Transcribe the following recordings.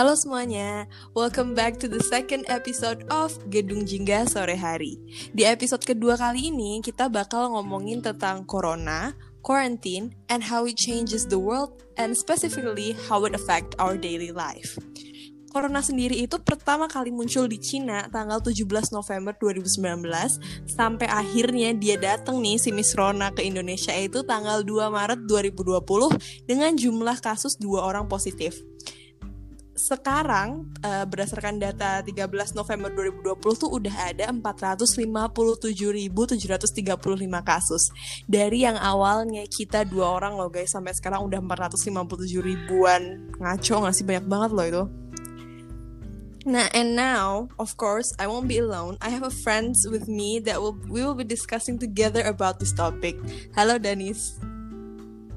Halo semuanya, welcome back to the second episode of Gedung Jingga Sore Hari. Di episode kedua kali ini, kita bakal ngomongin tentang corona, quarantine, and how it changes the world, and specifically how it affect our daily life. Corona sendiri itu pertama kali muncul di Cina tanggal 17 November 2019 sampai akhirnya dia datang nih si Miss Rona ke Indonesia itu tanggal 2 Maret 2020 dengan jumlah kasus dua orang positif sekarang uh, berdasarkan data 13 November 2020 tuh udah ada 457.735 kasus. Dari yang awalnya kita dua orang loh guys sampai sekarang udah 457 ribuan. Ngaco gak sih banyak banget loh itu. Nah, and now, of course, I won't be alone. I have a friends with me that will we will be discussing together about this topic. Hello, Danis.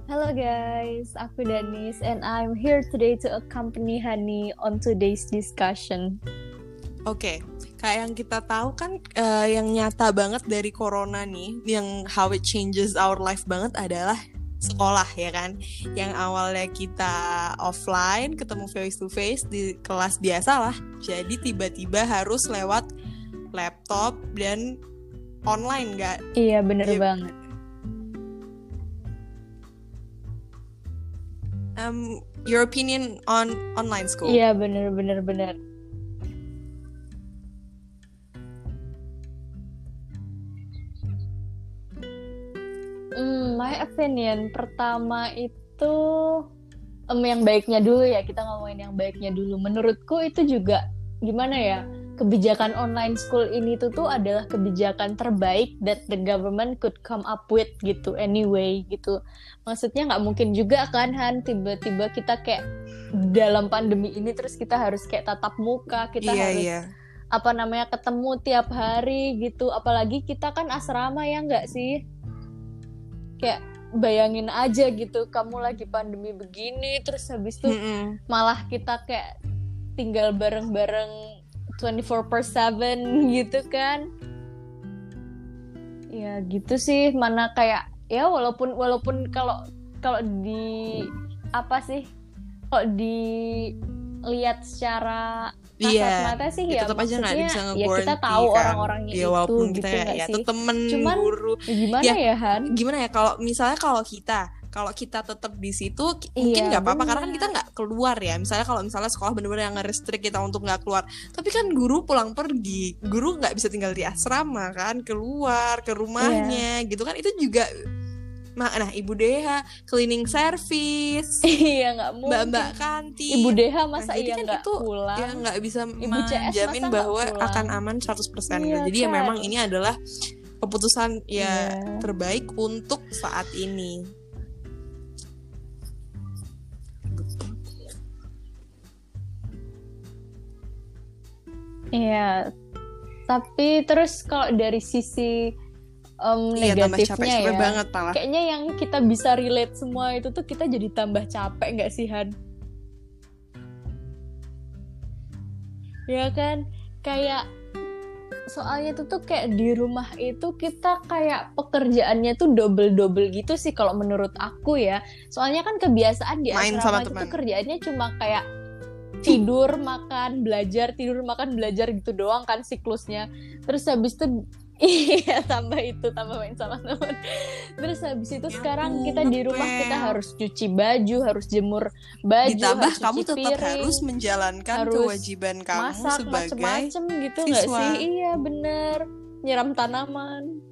Hello guys, aku Danis and I'm here today to accompany Hani on today's discussion. Oke, okay. kayak yang kita tahu kan uh, yang nyata banget dari corona nih, yang how it changes our life banget adalah sekolah ya kan yang awalnya kita offline ketemu face to face di kelas biasa lah jadi tiba-tiba harus lewat laptop dan online nggak iya bener ya, banget um, your opinion on online school. Iya bener bener bener. Hmm, my opinion pertama itu um, yang baiknya dulu ya kita ngomongin yang baiknya dulu. Menurutku itu juga gimana ya kebijakan online school ini tuh tuh adalah kebijakan terbaik that the government could come up with gitu anyway gitu maksudnya nggak mungkin juga kan Han tiba-tiba kita kayak dalam pandemi ini terus kita harus kayak tatap muka kita yeah, harus yeah. apa namanya ketemu tiap hari gitu apalagi kita kan asrama ya nggak sih kayak bayangin aja gitu kamu lagi pandemi begini terus habis itu mm -hmm. malah kita kayak tinggal bareng-bareng 24 per 7 gitu kan. Ya gitu sih. Mana kayak ya walaupun walaupun kalau kalau di apa sih kalau dilihat secara kasat yeah. mata sih ya, ya tetap aja nggak bisa ya kita tahu kan. orang-orangnya ya, itu gitu kita ya, ya, sih? temen Cuman, guru. ya gimana ya, ya Han? gimana ya? Kalau misalnya kalau kita kalau kita tetap di situ mungkin iya, nggak apa-apa karena kan kita nggak keluar ya misalnya kalau misalnya sekolah bener-bener yang nge-restrict kita untuk nggak keluar tapi kan guru pulang pergi guru nggak bisa tinggal di asrama kan keluar ke rumahnya iya. gitu kan itu juga Nah, Ibu Deha cleaning service, iya nggak mungkin. Mbak-mbak kantin. Ibu Deha masa nah, iya kan itu pulang? Ya nggak bisa Ibu CS menjamin bahwa akan aman 100% gitu. iya. Jadi kan? ya memang ini adalah keputusan ya yeah. terbaik untuk saat ini. Iya. Tapi terus kalau dari sisi um, iya, negatifnya ya, banget, kayaknya yang kita bisa relate semua itu tuh kita jadi tambah capek nggak sih Han? Ya kan, kayak soalnya itu tuh kayak di rumah itu kita kayak pekerjaannya tuh double double gitu sih kalau menurut aku ya. Soalnya kan kebiasaan di asrama itu tuh kerjaannya cuma kayak tidur makan belajar tidur makan belajar gitu doang kan siklusnya. Terus habis itu iya tambah itu tambah main sama teman terus habis itu ya sekarang kita di rumah kita harus cuci baju harus jemur baju ditambah harus kamu tetap piring, harus menjalankan harus kewajiban kamu masak, sebagai macem-macem gitu nggak sih? iya bener. Nyiram tanaman.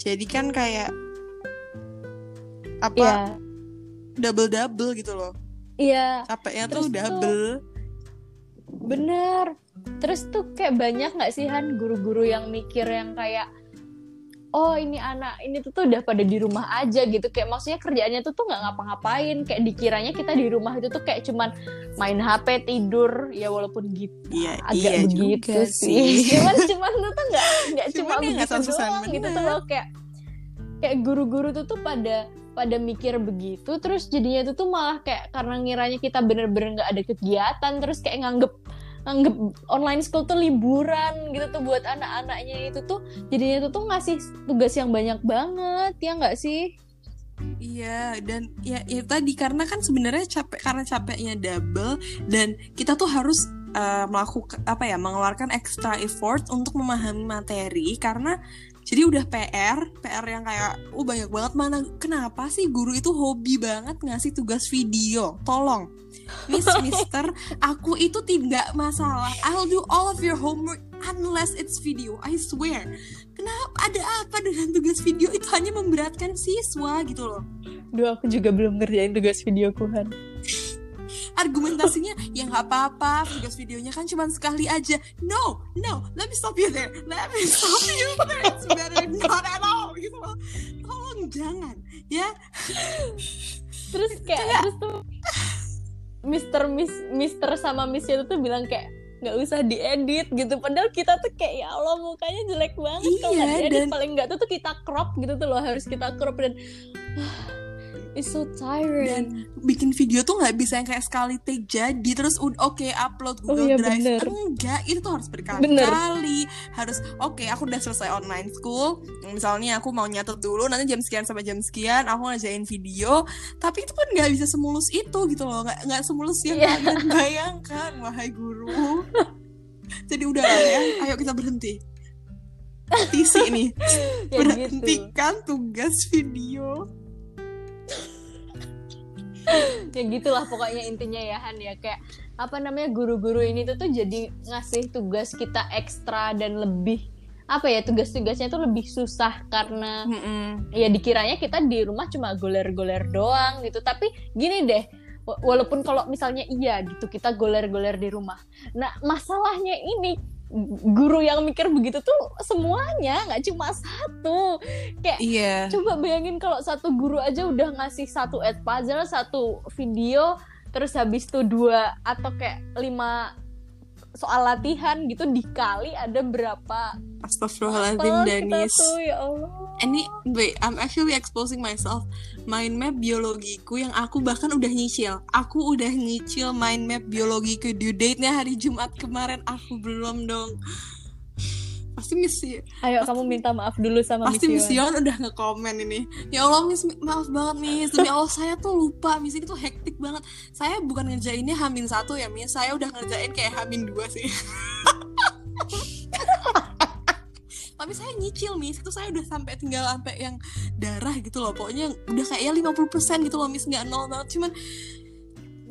Jadi kan kayak apa? Ya double double gitu loh. Iya. Capeknya terus tuh double. Bener. Terus tuh kayak banyak nggak sih Han guru-guru yang mikir yang kayak oh ini anak ini tuh, tuh udah pada di rumah aja gitu. Kayak maksudnya kerjaannya tuh tuh nggak ngapa-ngapain. Kayak dikiranya kita di rumah itu tuh kayak cuman main HP tidur ya walaupun gitu iya, agak iya begitu sih. sih. Cuman cuman tuh tuh nggak nggak cuma begitu doang gitu tuh loh. Kayak kayak guru-guru tuh tuh pada pada mikir begitu terus jadinya itu tuh malah kayak karena ngiranya kita bener-bener nggak ada kegiatan terus kayak nganggep nganggep online school tuh liburan gitu tuh buat anak-anaknya. Itu tuh jadinya itu tuh ngasih tugas yang banyak banget ya nggak sih? Iya dan ya, ya tadi karena kan sebenarnya capek karena capeknya double dan kita tuh harus uh, melakukan apa ya mengeluarkan extra effort untuk memahami materi karena jadi udah PR PR yang kayak oh banyak banget mana kenapa sih guru itu hobi banget ngasih tugas video? Tolong Miss Mister aku itu tidak masalah. I'll do all of your homework unless it's video I swear. Kenapa ada apa dengan tugas video? Itu hanya memberatkan siswa gitu loh. Duh aku juga belum ngerjain tugas video Han argumentasinya ya nggak apa-apa tugas videonya kan cuma sekali aja. No no let me stop you there. Let me stop you there. It's better not at all gitu loh tolong jangan ya. Terus kayak, kayak terus tuh Mister Miss Mister sama Miss itu tuh bilang kayak nggak usah diedit gitu. Padahal kita tuh kayak ya Allah mukanya jelek banget iya, kalau nggak diedit. dan... paling nggak tuh tuh kita crop gitu tuh loh harus kita crop dan It's so tiring. Dan bikin video tuh nggak bisa yang kayak sekali take jadi terus oke okay, upload oh Google oh, iya, Drive. Bener. Enggak, itu tuh harus berkali-kali. Harus oke, okay, aku udah selesai online school. Misalnya aku mau nyatet dulu nanti jam sekian sampai jam sekian aku ngajain video, tapi itu kan nggak bisa semulus itu gitu loh. Nggak nggak semulus yang yeah. kalian bayangkan, wahai guru. Jadi udah ya, ayo kita berhenti. Tisi nih. ya Berhentikan gitu. tugas video ya gitulah pokoknya intinya ya Han ya. Kayak apa namanya guru-guru ini tuh tuh jadi ngasih tugas kita ekstra dan lebih apa ya tugas-tugasnya tuh lebih susah karena mm -mm. ya dikiranya kita di rumah cuma goler-goler doang gitu. Tapi gini deh walaupun kalau misalnya iya gitu kita goler-goler di rumah. Nah masalahnya ini guru yang mikir begitu tuh semuanya nggak cuma satu kayak iya. coba bayangin kalau satu guru aja udah ngasih satu ad puzzle satu video terus habis itu dua atau kayak lima soal latihan gitu dikali ada berapa Astagfirullahaladzim Danis. tuh, ya Allah. Ini wait I'm actually exposing myself. Mind map biologiku yang aku bahkan udah nyicil. Aku udah nyicil mind map biologiku. Due date-nya hari Jumat kemarin. Aku belum dong pasti Miss Ayo pasti, kamu minta maaf dulu sama pasti Miss Yon udah ngekomen ini. Ya Allah Miss maaf banget Miss. Demi Allah saya tuh lupa. Miss ini tuh hektik banget. Saya bukan ngerjainnya Hamin satu ya Miss. Saya udah ngerjain kayak Hamin dua sih. Tapi saya nyicil Miss. Itu saya udah sampai tinggal sampai yang darah gitu loh. Pokoknya udah kayak ya 50% gitu loh Miss. Nggak nol banget. Cuman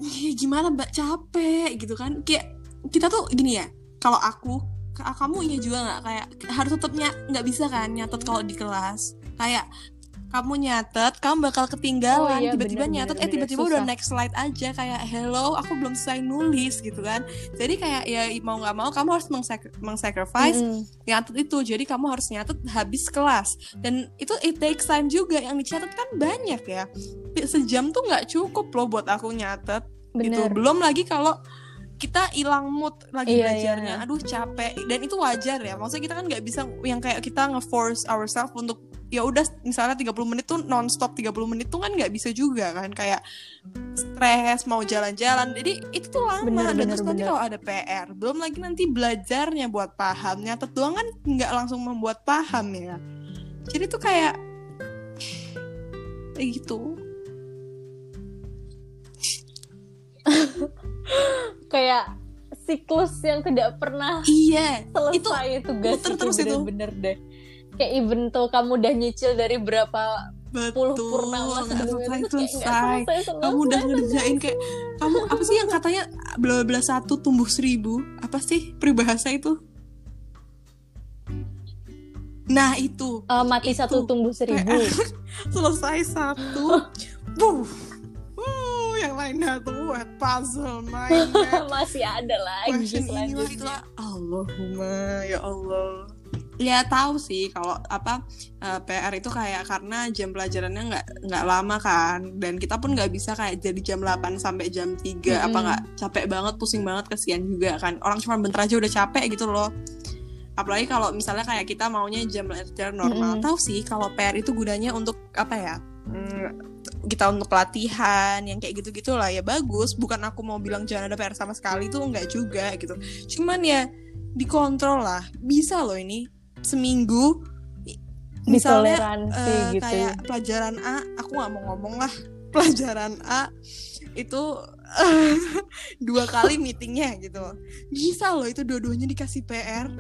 ya gimana mbak? Capek gitu kan. Kayak kita tuh gini ya kalau aku kamu iya juga nggak kayak harus tetapnya nggak bisa kan nyatet kalau di kelas kayak kamu nyatet, kamu bakal ketinggalan. Oh, iya, tiba-tiba nyatet, eh tiba-tiba udah next slide aja kayak hello, aku belum selesai nulis gitu kan. Jadi kayak ya mau nggak mau kamu harus mengsacrifice mm nyatet itu. Jadi kamu harus nyatet habis kelas. Dan itu it takes time juga. Yang dicatat kan banyak ya. Sejam tuh nggak cukup loh buat aku nyatet. Bener. Gitu. Belum lagi kalau kita hilang mood lagi iya, belajarnya. iya. aduh capek. Dan itu wajar ya. Maksudnya kita kan nggak bisa yang kayak kita nge-force ourselves untuk ya udah misalnya 30 menit tuh nonstop 30 menit tuh kan nggak bisa juga kan. Kayak stres mau jalan-jalan. Jadi itu tuh lama. Bener, dan bener, terus bener. nanti kalau ada PR belum lagi nanti belajarnya buat paham. Nyatet doang kan nggak langsung membuat paham ya. Jadi tuh kayak kayak gitu kayak siklus yang tidak pernah iya selesai itu tugas itu terus bener, itu. Bener deh. Kayak even tuh kamu udah nyicil dari berapa Betul, puluh purnama sebelumnya selesai, selesai. selesai. kamu udah ngerjain kayak kamu apa sih yang katanya bla bla satu tumbuh seribu? Apa sih peribahasa itu? Nah itu. Uh, mati itu. satu tumbuh seribu. selesai satu. Buh yang lainnya tuh. Buat puzzle main masih ada lagi selanjutnya Allahumma ya Allah. Ya tahu sih kalau apa uh, eh, PR itu kayak karena jam pelajarannya nggak nggak lama kan. Dan kita pun nggak bisa kayak jadi jam 8 sampai jam 3 -hmm. apa nggak? Capek banget pusing banget kesian juga kan. Orang cuma bentar aja udah capek gitu loh. Apalagi kalau misalnya kayak kita maunya jam pelajaran normal. -hmm. tahu sih kalau PR itu gunanya untuk apa ya hmm, kita untuk latihan yang kayak gitu gitulah ya bagus. Bukan aku mau bilang jangan ada PR sama sekali itu enggak juga gitu. Cuman ya dikontrol lah. Bisa loh ini seminggu misalnya eh, gitu. kayak pelajaran A aku nggak mau ngomong lah. Pelajaran A itu dua kali meetingnya gitu. Bisa loh itu dua-duanya dikasih PR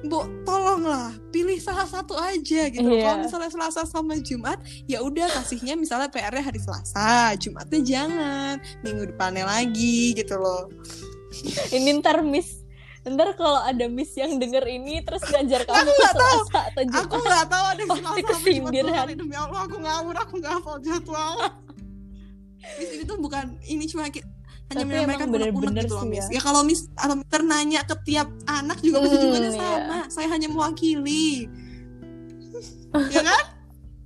Bu, tolonglah pilih salah satu aja gitu. Iya. Kalau misalnya Selasa sama Jumat, ya udah kasihnya misalnya PR-nya hari Selasa, Jumatnya jangan, minggu depannya lagi gitu loh. Ini ntar miss Ntar kalau ada miss yang denger ini terus ngajar kamu Aku nggak tahu. Atau Jumat. Aku nggak tahu ada Pasti Jumat kesindir, demi Allah aku ngawur, aku nggak hafal jadwal. Miss ini tuh bukan ini cuma hanya Tapi menyampaikan bener-bener gitu loh Miss. ya. Ya kalau Miss atau Mister nanya ke tiap anak juga pasti Hmm, jawabannya iya. sama. Saya hanya mewakili. ya kan?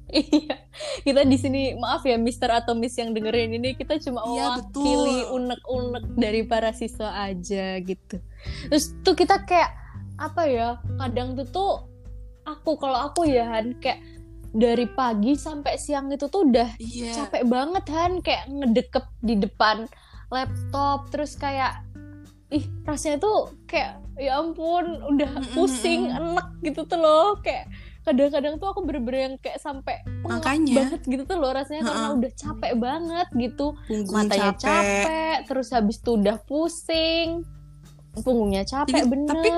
Iya, kita di sini maaf ya Mister atau Miss yang dengerin ini kita cuma Iya, mewakili unek-unek dari para siswa aja gitu. Terus tuh kita kayak apa ya? Kadang tuh tuh aku kalau aku ya Han kayak dari pagi sampai siang itu tuh udah Iya. capek banget Han kayak ngedekep di depan laptop terus kayak ih rasanya tuh kayak ya ampun udah pusing enek gitu tuh loh kayak kadang-kadang tuh aku bener-bener yang kayak sampai Makanya. banget gitu tuh loh rasanya karena Ha-ha. udah capek banget gitu Punggung matanya capek. terus habis itu udah pusing punggungnya capek Jadi, bener tapi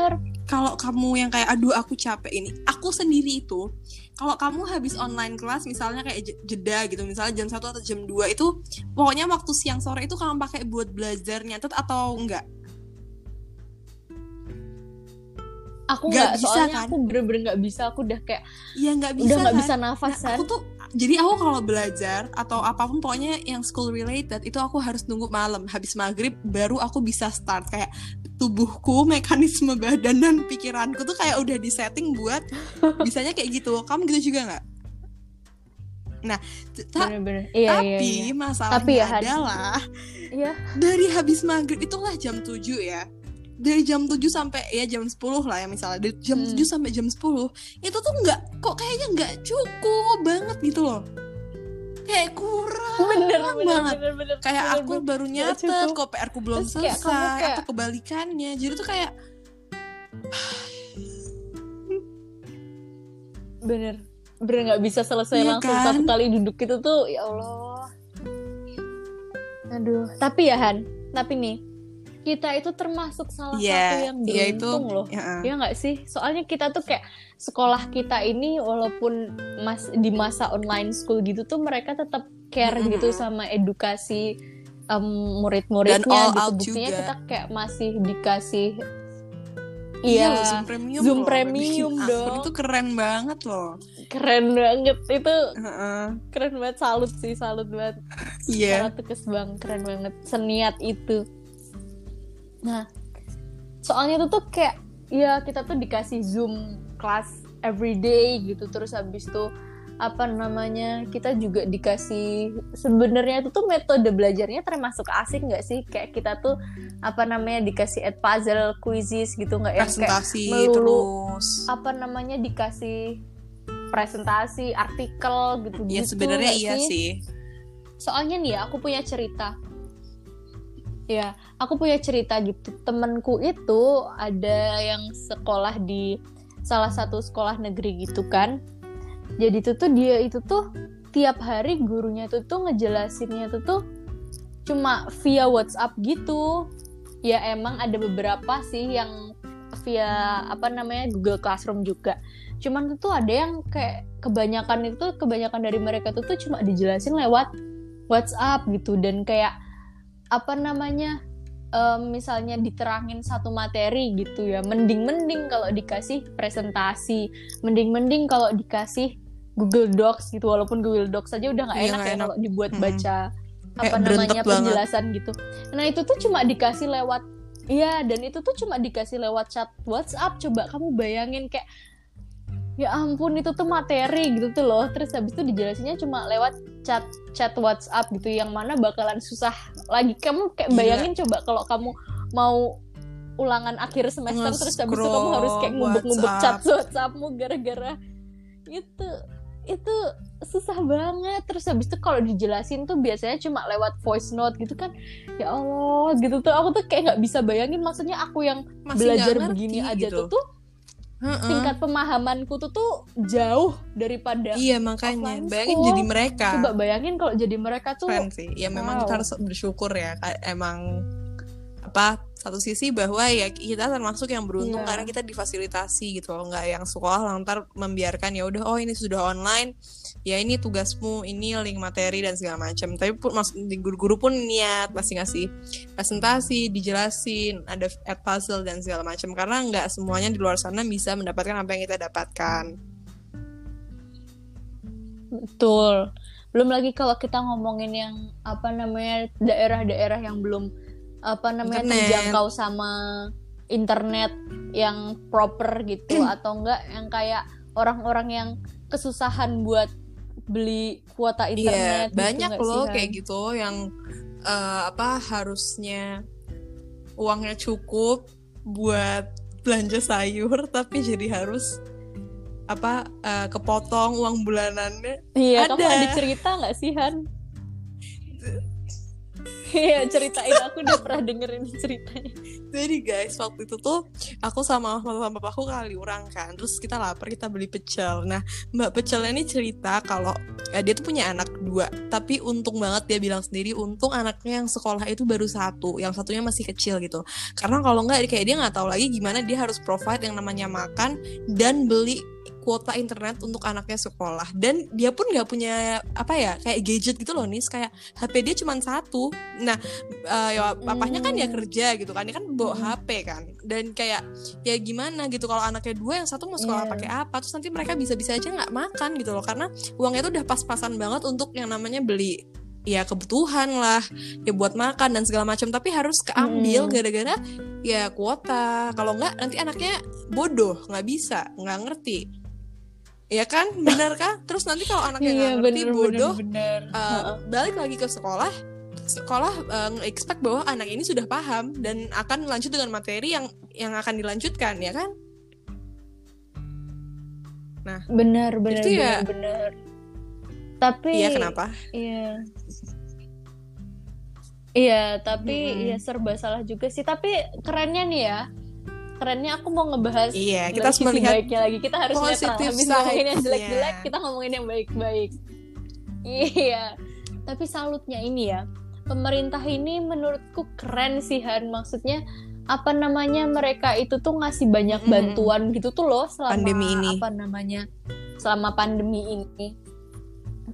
kalau kamu yang kayak aduh aku capek ini aku sendiri itu kalau kamu habis online kelas misalnya kayak je- jeda gitu misalnya jam 1 atau jam 2 itu pokoknya waktu siang sore itu kamu pakai buat belajar nyatet atau enggak? Aku nggak bisa, soalnya kan? aku bener-bener nggak bisa. Aku udah kayak ya nggak bisa udah nggak kan? bisa nafas Nah, kan? aku tuh jadi aku kalau belajar atau apa pun pokoknya yang school related itu aku harus nunggu malam. Habis maghrib baru aku bisa start. Kayak tubuhku mekanisme badan dan pikiranku tuh kayak udah disetting buat bisanya kayak gitu. Kamu gitu juga nggak? Nah ta- bener-bener. Iya iya tapi iya. masalahnya Tapi ya, adalah iya. dari habis maghrib itulah jam 7 ya. Dari jam 7 sampai ya jam 10 lah ya misalnya. Dari jam Hmm. 7 sampai jam 10 itu tuh nggak kok kayaknya nggak cukup banget gitu loh kayak kurang bener bener banget. bener bener kayak bener, aku bener. baru nyatet kok PR ku belum Terus kayak selesai kamu kayak- atau kebalikannya jadi tuh kayak bener bener nggak bisa selesai Iya langsung kan? satu kali duduk itu tuh ya Allah aduh tapi ya Han tapi nih kita itu termasuk salah Iya, satu yang iya itu beruntung loh ya, ya nggak sih soalnya kita tuh kayak sekolah kita ini walaupun mas di masa online school gitu tuh mereka tetap care Mm-mm. gitu sama edukasi em, murid-muridnya gitu buktinya juga. kita kayak masih dikasih iya iya loh, Zoom premium Zoom loh, premium bikin akun dong. itu keren banget loh keren banget itu Heeh. keren banget salut sih salut banget iya Sangat tekes bang, keren banget. Seniat itu. Nah, soalnya itu tuh kayak, ya kita tuh dikasih Zoom kelas everyday gitu. Terus habis itu apa namanya kita juga dikasih sebenarnya itu tuh metode belajarnya termasuk asik nggak sih? Kayak kita tuh apa namanya dikasih add puzzle quizzes gitu nggak? Yang kayak melulu terus. apa namanya dikasih presentasi artikel gitu ya sebenarnya iya sih. Soalnya nih ya aku punya cerita ya aku punya cerita gitu. Temenku itu ada yang sekolah di salah satu sekolah negeri gitu kan. Jadi itu tuh dia itu tuh tiap hari gurunya tuh tuh ngejelasinnya tuh tuh cuma via WhatsApp gitu. Ya emang ada beberapa sih yang via apa namanya Google Classroom juga. Cuman itu tuh ada yang kayak kebanyakan itu kebanyakan dari mereka tuh tuh cuma dijelasin lewat WhatsApp gitu. Dan kayak apa namanya em, misalnya diterangin satu materi gitu ya mending mending kalau dikasih presentasi mending mending kalau dikasih Google Docs gitu walaupun Google Docs saja udah nggak Iya, enak ya enak. kalau dibuat Mm-mm. baca Kayak apa berentet namanya banget. penjelasan gitu nah itu tuh cuma dikasih lewat Iya, dan itu tuh cuma dikasih lewat chat WhatsApp. Coba kamu bayangin kayak ya ampun itu tuh materi gitu tuh loh. Terus habis itu dijelasinnya cuma lewat chat chat WhatsApp gitu yang mana bakalan susah lagi. Kamu kayak Gila. bayangin coba kalau kamu mau ulangan akhir semester terus habis itu kamu harus kayak ngumpet-ngumpet chat WhatsApp. WhatsAppmu gara-gara itu itu susah banget terus habis itu kalau dijelasin tuh biasanya cuma lewat voice note gitu kan ya Allah gitu tuh aku tuh kayak nggak bisa bayangin maksudnya aku yang Masih belajar ngerti begini aja gitu. tuh tuh Heeh. tingkat pemahamanku tuh tuh jauh daripada Iya makanya bayangin school. jadi mereka coba bayangin kalau jadi mereka tuh keren sih ya memang kita Wow. harus bersyukur ya emang apa satu sisi bahwa ya kita termasuk yang beruntung Iya. karena kita difasilitasi gitu loh nggak yang sekolah lantar membiarkan ya udah oh ini sudah online ya ini tugasmu ini link materi dan segala macam. Tapi pun di guru-guru pun niat pasti ngasih presentasi dijelasin ada add puzzle dan segala macam. Karena nggak semuanya di luar sana bisa mendapatkan apa yang kita dapatkan. Betul. Belum lagi kalau kita ngomongin yang apa namanya daerah-daerah yang belum apa namanya Internet. terjangkau sama internet yang proper gitu atau enggak yang kayak orang-orang yang kesusahan buat beli kuota Iya, internet gitu banyak nggak sih, loh Han? kayak gitu yang eh, apa harusnya uangnya cukup buat belanja sayur tapi jadi harus apa eh, kepotong uang bulanannya. Iya, kamu Ada. ada cerita nggak sih Han? Iya ceritain aku udah pernah dengerin ceritanya. Jadi guys, waktu itu tuh aku sama mama sama papaku kali orang kan. Terus kita lapar, kita beli pecel. Nah, Mbak Pecelnya ini cerita kalau ya, dia tuh punya anak dua. Tapi untung banget dia bilang sendiri, untung anaknya yang sekolah itu baru satu, yang satunya masih kecil gitu. Karena kalau nggak kayak dia nggak tahu lagi gimana dia harus provide yang namanya makan dan beli kuota internet untuk anaknya sekolah. Dan dia pun nggak punya apa ya kayak gadget gitu loh nih kayak HP dia cuma satu. Nah eh, ya papahnya kan ya Hmm. kerja gitu kan. Dia kan bawa Hmm. HP kan. Dan kayak ya gimana gitu kalau anaknya dua yang satu mau sekolah Iya. pakai apa? Terus nanti mereka bisa-bisa aja nggak makan gitu loh. Karena uangnya tuh udah pas-pasan banget untuk yang namanya beli ya kebutuhan lah. Ya buat makan dan segala macam. Tapi harus keambil Mm. gara-gara ya kuota. Kalau nggak nanti anaknya bodoh nggak bisa nggak ngerti ya kan benar kah terus nanti kalau anaknya nggak Iya ngerti bener bodoh bener. bener. Uh, balik lagi ke sekolah sekolah uh, nge-expect bahwa anak ini sudah paham dan akan lanjut dengan materi yang yang akan dilanjutkan ya kan bener bener Itu bener, ya- bener. Tapi iya kenapa Iya. Iya, tapi Mm-mm. ya serba salah juga sih. Tapi kerennya nih ya. Kerennya aku mau ngebahas iya kita harus melihat baiknya lagi. Kita harus netral. Habis ngomongin yang jelek-jelek, kita ngomongin yang baik-baik. Iya. Tapi salutnya ini ya. Pemerintah ini menurutku keren sih Han. Maksudnya apa namanya mereka itu tuh ngasih banyak Mm-mm. bantuan gitu tuh loh selama Pandemi ini. apa namanya selama pandemi ini.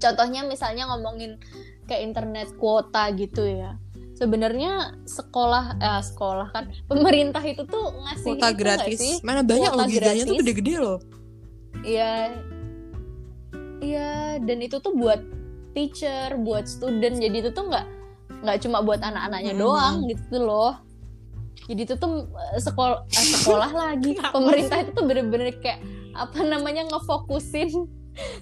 Contohnya misalnya ngomongin kayak internet kuota gitu ya. Sebenarnya sekolah eh sekolah kan pemerintah itu tuh ngasih kuota gratis sih? mana banyak Kuota loh giganya tuh gede-gede loh Iya. Iya, dan itu tuh buat teacher, buat student. Jadi itu tuh nggak nggak cuma buat anak-anaknya Hmm. doang gitu loh. Jadi itu tuh sekolah sekolah lagi. Pemerintah itu tuh bener-bener kayak apa namanya ngefokusin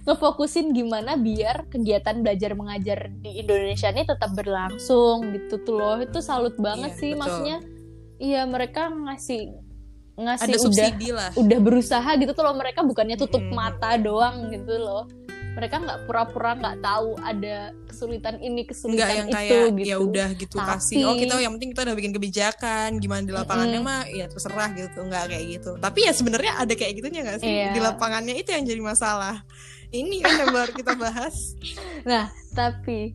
ngefokusin gimana biar kegiatan belajar mengajar di Indonesia ini tetap berlangsung gitu tuh loh. Itu salut banget Iya, sih betul. maksudnya. Iya, mereka ngasih ngasih ada udah subsidi lah udah berusaha gitu tuh loh mereka bukannya tutup Mm-mm. mata doang gitu loh mereka nggak pura-pura nggak tahu ada kesulitan ini Enggak kesulitan yang itu kayak gitu. ya udah gitu Tapi- kasih. Oh kita yang penting kita udah bikin kebijakan gimana di lapangannya Mm-mm. mah ya terserah gitu. Nggak kayak gitu. Tapi ya sebenarnya ada kayak gitunya nggak sih? Iya. di lapangannya itu yang jadi masalah. Ini kan yang baru kita bahas. Tapi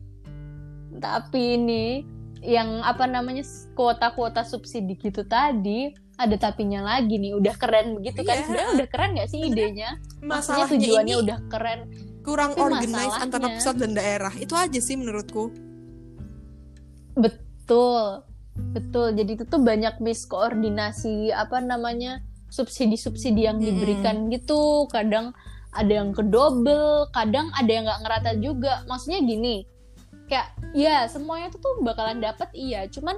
tapi ini yang apa namanya kuota-kuota subsidi gitu tadi ada tapinya lagi nih. Udah keren begitu kan? Iya. sebenarnya udah keren gak sih idenya? Maksudnya masalahnya tujuannya ini udah keren kurang Tapi organize antara pusat dan daerah itu aja sih menurutku Betul, betul. Jadi itu tuh banyak miskoordinasi apa namanya subsidi-subsidi yang Mm-mm. diberikan gitu. Kadang ada yang kedobel, kadang ada yang nggak ngerata juga. Maksudnya gini, kayak ya semuanya tuh tuh bakalan dapat iya, cuman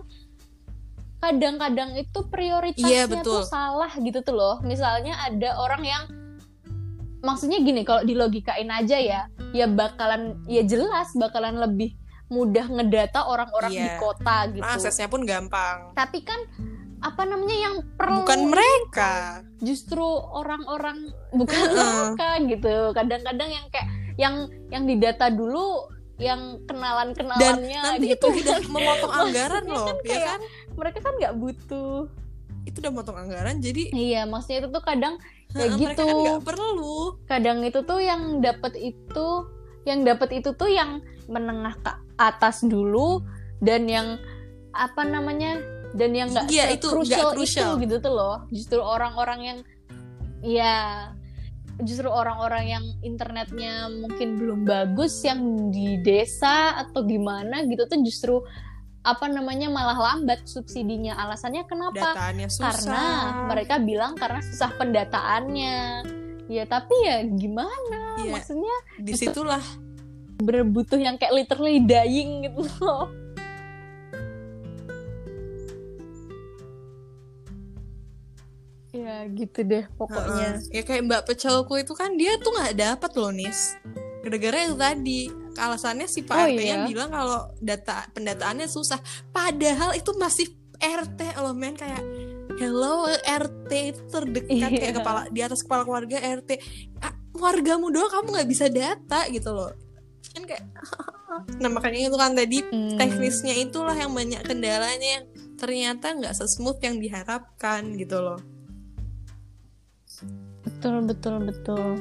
kadang-kadang itu prioritasnya Iya, betul. tuh salah gitu tuh loh. Misalnya ada orang yang maksudnya gini kalau dilogikain aja ya, ya bakalan ya jelas bakalan lebih mudah ngedata orang-orang Iya. di kota gitu. aksesnya pun gampang Tapi kan apa namanya yang perlu bukan mereka justru orang-orang bukan Heeh. mereka gitu. Kadang-kadang yang kayak yang yang didata dulu yang dan kenalan-kenalannya nanti gitu itu udah memotong anggaran loh kan ya kan mereka kan nggak butuh itu udah memotong anggaran jadi Iya, maksudnya itu tuh kadang kayak gitu kan perlu. kadang itu tuh yang dapat itu yang dapat itu tuh yang menengah ke atas dulu dan yang apa namanya dan yang nggak Iya, itu crucial nggak crucial. itu gitu tuh loh justru orang-orang yang ya justru orang-orang yang internetnya mungkin belum bagus yang di desa atau gimana gitu tuh justru apa namanya malah lambat subsidinya. Alasannya kenapa? Susah. karena mereka bilang karena susah pendataannya. Ya tapi ya gimana? Iya, maksudnya di situlah. Berbutuh yang kayak literally dying gitu loh. Ya gitu deh pokoknya. Heeh. ya kayak Mbak Pecelku itu kan dia tuh nggak dapat loh nis. Gara-gara itu tadi alasannya si Pak Oh, RT-nya iya? bilang kalau data pendataannya susah padahal itu masih RT loh men kayak hello RT itu terdekat Iya. kayak kepala di atas kepala keluarga RT Ah, wargamu doang kamu nggak bisa data gitu loh kan kayak nah makanya itu kan tadi Hmm. teknisnya itulah yang banyak kendalanya yang ternyata nggak sesmooth yang diharapkan gitu loh betul betul betul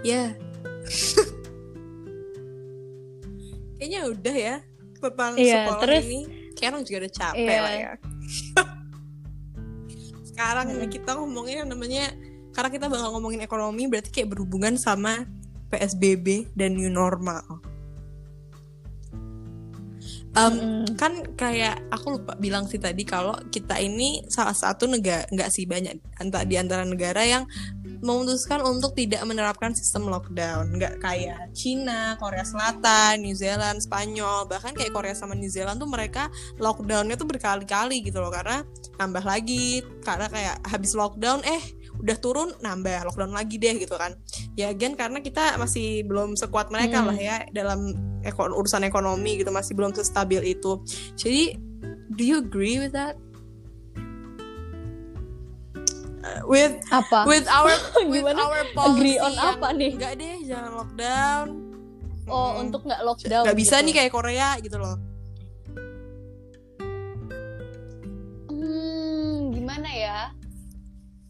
Ya. Kayaknya udah ya tentang Iya, sekolah terus- ini. Kayak orang juga udah capek Iya. lah ya. Sekarang Mm. kita ngomongin yang namanya karena kita bakal ngomongin ekonomi berarti kayak berhubungan sama PSBB dan new normal. Um, kan kayak aku lupa bilang sih tadi kalau kita ini salah satu negara nggak sih banyak antara di antara negara yang memutuskan untuk tidak menerapkan sistem lockdown. Nggak kayak Cina, Korea Selatan, New Zealand, Spanyol. Bahkan kayak Korea sama New Zealand tuh mereka lockdownnya tuh berkali-kali gitu loh. Karena nambah lagi karena kayak habis lockdown eh udah turun nambah lockdown lagi deh gitu kan. Ya again karena kita masih belum sekuat mereka Hmm. lah ya dalam eko- urusan ekonomi gitu masih belum sestabil itu. Jadi do you agree with that with apa with our with Gimana? our policy agree on apa nih enggak deh jangan lockdown oh Mm-mm. untuk nggak lockdown nggak bisa gitu. nih kayak Korea gitu loh Hmm, gimana ya?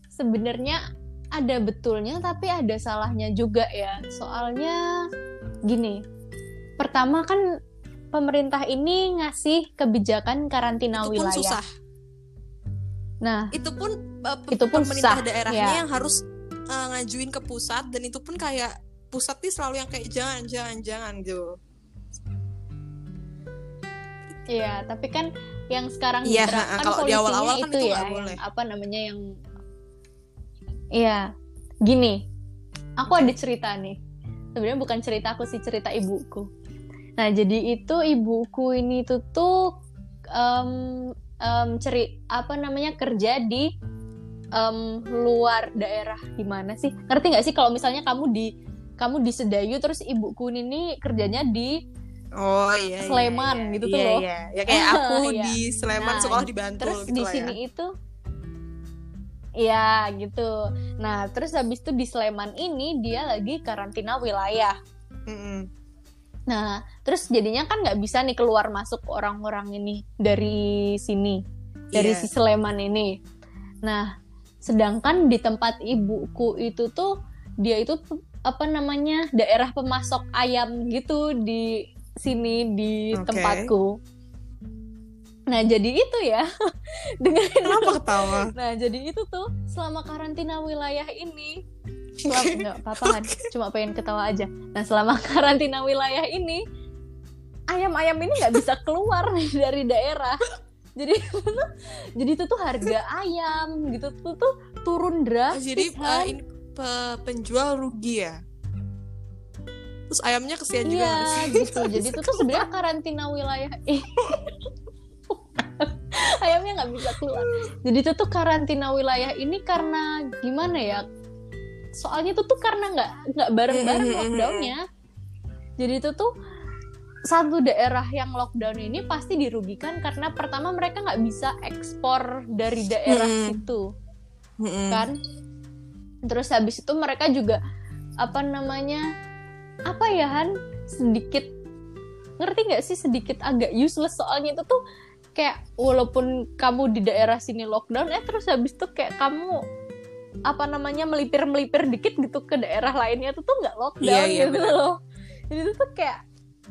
Sebenarnya ada betulnya tapi ada salahnya juga ya. Soalnya gini. Pertama kan pemerintah ini ngasih kebijakan karantina itu wilayah. susah Nah, itu pun uh, pe- Itu pun pemerintah susah, daerahnya ya. yang harus uh, ngajuin ke pusat dan itu pun kayak pusat nih selalu yang kayak jangan jangan jangan gitu Iya, tapi kan yang sekarang Iya, diterapkan kalau di awal-awal kan itu itu ya, nggak yang boleh. apa namanya yang Iya, gini, aku ada cerita nih. Sebenarnya bukan cerita aku sih, cerita ibuku. Nah, jadi itu ibuku ini tuh tuh em, em, ceri apa namanya kerja di em, luar daerah di mana sih? Ngerti nggak sih kalau misalnya kamu di kamu di Sedayu terus ibuku ini kerjanya di oh iya iya, Sleman iya, gitu iya, tuh loh. iya. ya kayak aku Iya. di Sleman Nah, sekolah di Bantul terus gitu di lah sini ya itu Iya gitu. Nah terus habis itu di Sleman ini dia lagi karantina wilayah. Mm-mm. Nah terus jadinya kan nggak bisa nih keluar masuk orang-orang ini dari sini dari Iya. si Sleman ini. Nah sedangkan di tempat ibuku itu tuh dia itu apa namanya daerah pemasok ayam gitu di sini di Oke. tempatku. Nah jadi itu ya dengan kenapa ketawa Nah, jadi itu tuh selama karantina wilayah ini selama nggak apa-apa kan, cuma pengen ketawa aja. Nah, selama karantina wilayah ini ayam-ayam ini nggak bisa keluar dari daerah. Jadi itu tuh, jadi itu tuh harga ayam gitu tuh tuh turun drastis. jadi uh, Han. ini pe- penjual rugi ya terus ayamnya kesian juga Iya sih? gitu. Jadi itu tuh sebenarnya karantina wilayah. Ayamnya nggak bisa keluar. Jadi itu tuh karantina wilayah ini karena gimana ya? Soalnya itu tuh karena nggak nggak bareng-bareng Mm, mm, mm, lockdownnya. Jadi itu tuh satu daerah yang lockdown ini pasti dirugikan karena pertama mereka nggak bisa ekspor dari daerah Mm. situ Mm-mm. kan terus habis itu mereka juga apa namanya apa ya Han sedikit ngerti nggak sih sedikit agak useless soalnya itu tuh kayak walaupun kamu di daerah sini lockdown eh terus habis itu kayak kamu apa namanya melipir melipir dikit gitu ke daerah lainnya tuh tuh nggak lockdown Iya, iya, gitu benar. loh. Jadi itu tuh kayak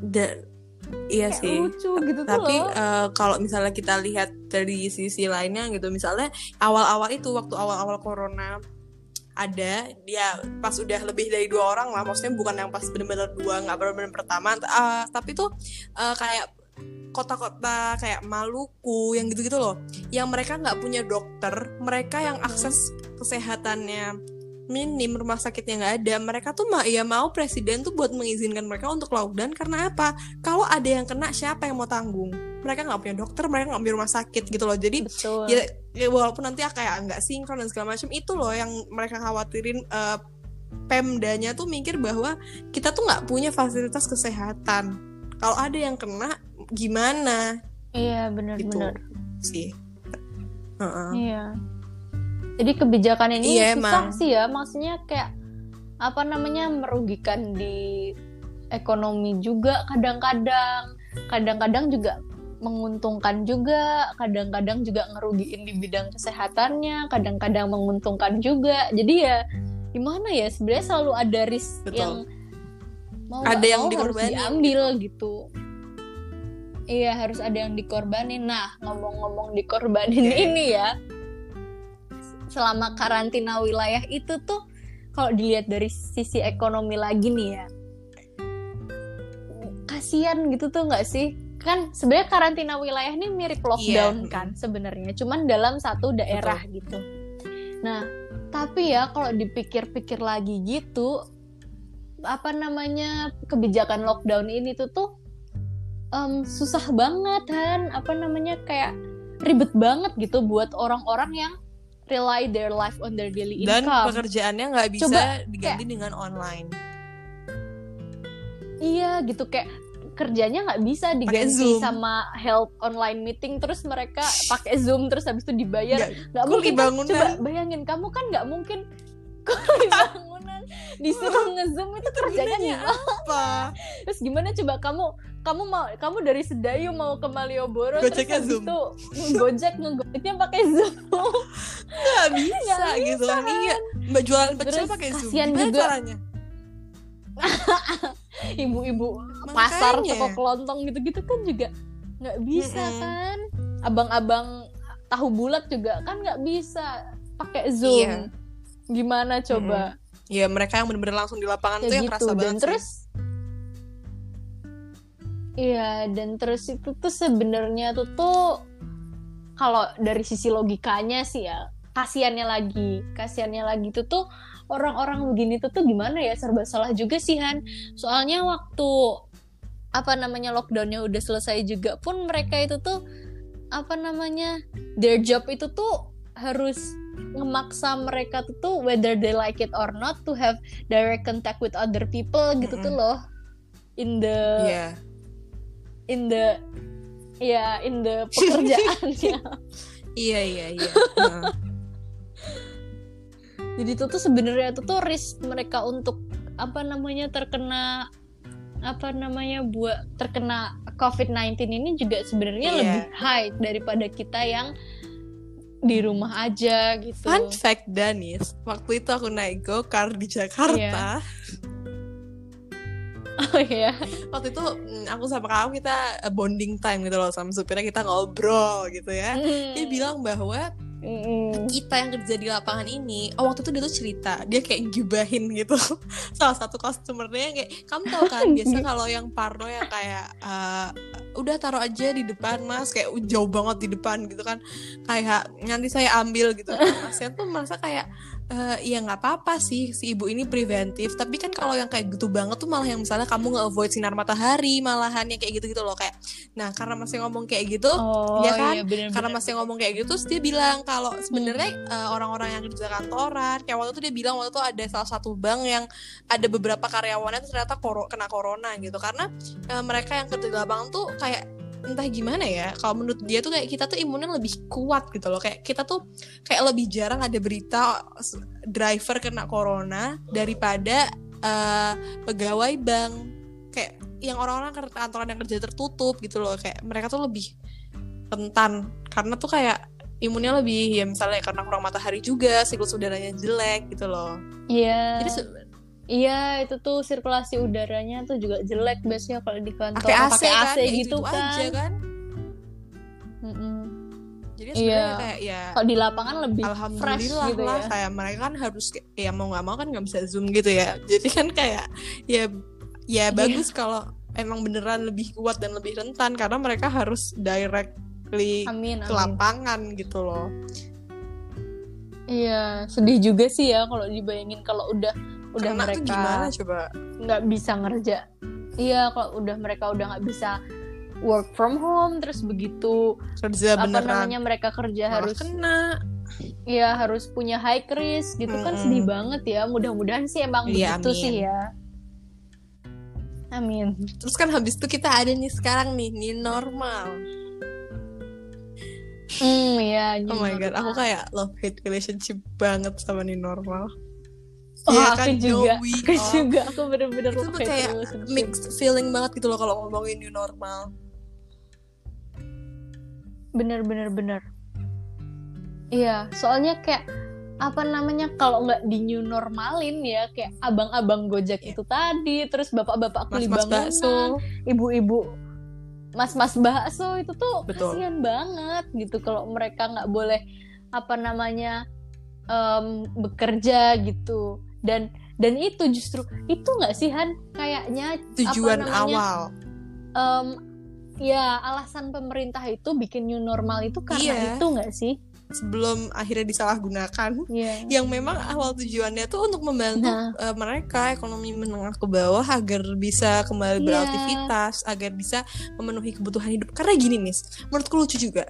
Da- iya kayak sih. lucu gitu tapi tuh loh. eh, kalau misalnya kita lihat dari sisi lainnya gitu misalnya awal-awal itu waktu awal-awal corona ada dia pas udah lebih dari dua orang lah maksudnya bukan yang pas bener-bener dua nggak bener-bener pertama eh, tapi tuh eh, kayak kota-kota kayak Maluku yang gitu-gitu loh. Yang mereka nggak punya dokter mereka yang akses kesehatannya minim rumah sakitnya nggak ada mereka tuh ma ya mau presiden tuh buat mengizinkan mereka untuk lockdown karena apa? Kalau ada yang kena siapa yang mau tanggung? Mereka nggak punya dokter mereka nggak punya rumah sakit gitu loh. Jadi betul. ya, ya walaupun nanti kayak nggak sinkron dan segala macam itu loh yang mereka khawatirin eh, Pemdanya tuh mikir bahwa kita tuh nggak punya fasilitas kesehatan. Kalau ada yang kena gimana iya gitu benar-benar sih Heeh. Iya. Jadi kebijakan ini Iya, susah emang. sih ya, maksudnya kayak apa namanya merugikan di ekonomi juga kadang-kadang, kadang-kadang juga menguntungkan juga, kadang-kadang juga ngerugiin di bidang kesehatannya, kadang-kadang menguntungkan juga. Jadi ya gimana ya sebenarnya selalu ada risk Betul. yang mau Ada yang dikorbanin diambil gitu. Iya harus ada yang dikorbanin. Nah ngomong-ngomong dikorbanin Oke. ini ya, selama karantina wilayah itu tuh kalau dilihat dari sisi ekonomi lagi nih ya, kasihan gitu tuh nggak sih? Kan sebenarnya karantina wilayah ini mirip lockdown Iya. kan sebenarnya, cuman dalam satu daerah gitu. Nah tapi ya kalau dipikir-pikir lagi gitu, apa namanya kebijakan lockdown ini tuh tuh em, susah banget kan apa namanya kayak ribet banget gitu buat orang-orang yang rely their life on their daily dan income. pekerjaannya nggak bisa Coba diganti dengan online. Iya gitu. Kayak kerjanya nggak bisa diganti sama help online meeting terus mereka pakai zoom terus habis itu dibayar. Nggak- mungkin bangunan. coba bayangin kamu kan nggak mungkin. Kuli bangunan disuruh ngezoom itu kerjanya apa? terus gimana coba? Kamu kamu mau kamu dari Sedayu mau ke Malioboro Gojeknya terus Zoom. itu Gojek ngegojeknya pakai Zoom. Nggak bisa Nggak gitu kan. iya mbak jualan pecel pakai zoom. gimana juga. caranya? Ibu-ibu pasar toko kelontong gitu-gitu kan juga nggak bisa Mm-mm. kan? Abang-abang tahu bulat juga kan nggak bisa pakai zoom. Iya. gimana coba ya mereka yang bener-bener langsung di lapangan ya tuh yang gitu. Kerasa dan banget terus iya dan terus itu tuh sebenarnya tuh tuh kalau dari sisi logikanya sih ya kasiannya lagi kasiannya lagi tuh tuh orang-orang begini tuh tuh gimana ya? Serba salah juga sih Han. Soalnya waktu apa namanya lockdownnya udah selesai juga pun mereka itu tuh apa namanya their job itu tuh harus ngemaksa mereka tuh tuh whether they like it or not to have direct contact with other people gitu tuh Mm-mm. loh in the Iya. in the ya in the pekerjaannya iya iya iya jadi itu tuh sebenarnya itu tuh risk mereka untuk apa namanya terkena apa namanya buat terkena COVID-19 ini juga sebenarnya Iya. lebih high daripada kita yang di rumah aja gitu. Fun fact Danis, waktu itu aku naik go-kart di Jakarta. Oh iya. Waktu itu mm, aku sama kamu kita eh, bonding time gitu loh sama supirnya kita ngobrol gitu ya. Dia bilang bahwa Mm-mm. kita yang kerja di lapangan ini, oh waktu itu dia tuh cerita, dia kayak gibahin gitu salah satu customernya kayak kamu tahu kan biasa kalau yang parno yang kayak eh, udah taruh aja di depan mas. Kayak jauh banget di depan gitu kan. Kayak nanti saya ambil gitu. Kan masnya tuh merasa kayak eh ya nggak apa-apa sih si ibu ini preventif tapi kan kalau yang kayak gitu banget tuh malah yang misalnya kamu nge-avoid sinar matahari malahan yang kayak gitu gitu loh kayak nah karena masih ngomong kayak gitu Oh Iya kan? iya bener-bener. karena masih ngomong kayak gitu terus dia bilang kalau sebenarnya eh, orang-orang yang kerja kantoran kayak waktu itu dia bilang waktu itu ada salah satu bank yang ada beberapa karyawannya ternyata kena corona gitu karena eh, mereka yang kerja di lapangan tuh kayak entah gimana ya kalau menurut dia tuh kayak kita tuh imunnya lebih kuat gitu loh. Kayak kita tuh kayak lebih jarang ada berita driver kena corona daripada eh, pegawai bank. Kayak yang orang-orang kantoran yang kerja tertutup gitu loh. Kayak mereka tuh lebih rentan karena tuh kayak imunnya lebih ya misalnya karena kurang matahari juga siklus udaranya jelek gitu loh. Iya. jadi se- Iya, itu tuh sirkulasi udaranya tuh juga jelek biasanya kalau di kantor pakai AC, pakai kan AC ya gitu kan. aja kan Mm-mm. jadi sebenarnya Iya. kayak ya Kalau di lapangan lebih fresh gitu lah ya. kayak mereka kan harus ya mau nggak mau kan nggak bisa zoom gitu ya jadi kan kayak ya ya Iya. bagus kalau emang beneran lebih kuat dan lebih rentan karena mereka harus directly Amin, ke lapangan gitu loh Iya, sedih juga sih ya kalau dibayangin kalau udah udah Kena tuh gimana mereka coba nggak bisa ngerja. Iya, kalau udah mereka udah nggak bisa work from home terus begitu kerja apa beneran namanya mereka kerja malah harus kena ya harus punya high risk gitu kan Mm-mm. sedih banget ya. Mudah-mudahan sih emang Iya, begitu amin. sih ya. Amin. terus kan habis itu kita ada nih sekarang nih new normal Hmm, ya. oh my god aku kayak love hate relationship banget sama new normal Oh, Iya aku kan, juga. no week Aku off. juga. Aku bener-bener itu tuh kayak relationship. mixed feeling banget gitu loh kalau ngomongin new normal bener bener bener iya soalnya kayak apa namanya kalau nggak di new normalin ya kayak abang-abang gojek Iya. itu tadi terus bapak-bapak kuli bangunan bakso ibu-ibu mas-mas bakso itu tuh Betul. kasihan banget gitu kalau mereka nggak boleh apa namanya em, bekerja gitu dan dan itu justru itu nggak sih Han kayaknya tujuan apa namanya, awal em, ya alasan pemerintah itu bikin new normal itu karena Iya. itu nggak sih sebelum akhirnya disalahgunakan Iya. yang memang awal tujuannya tuh untuk membantu Nah. eh, mereka ekonomi menengah ke bawah agar bisa kembali Iya. beraktivitas agar bisa memenuhi kebutuhan hidup karena gini nih menurutku lucu juga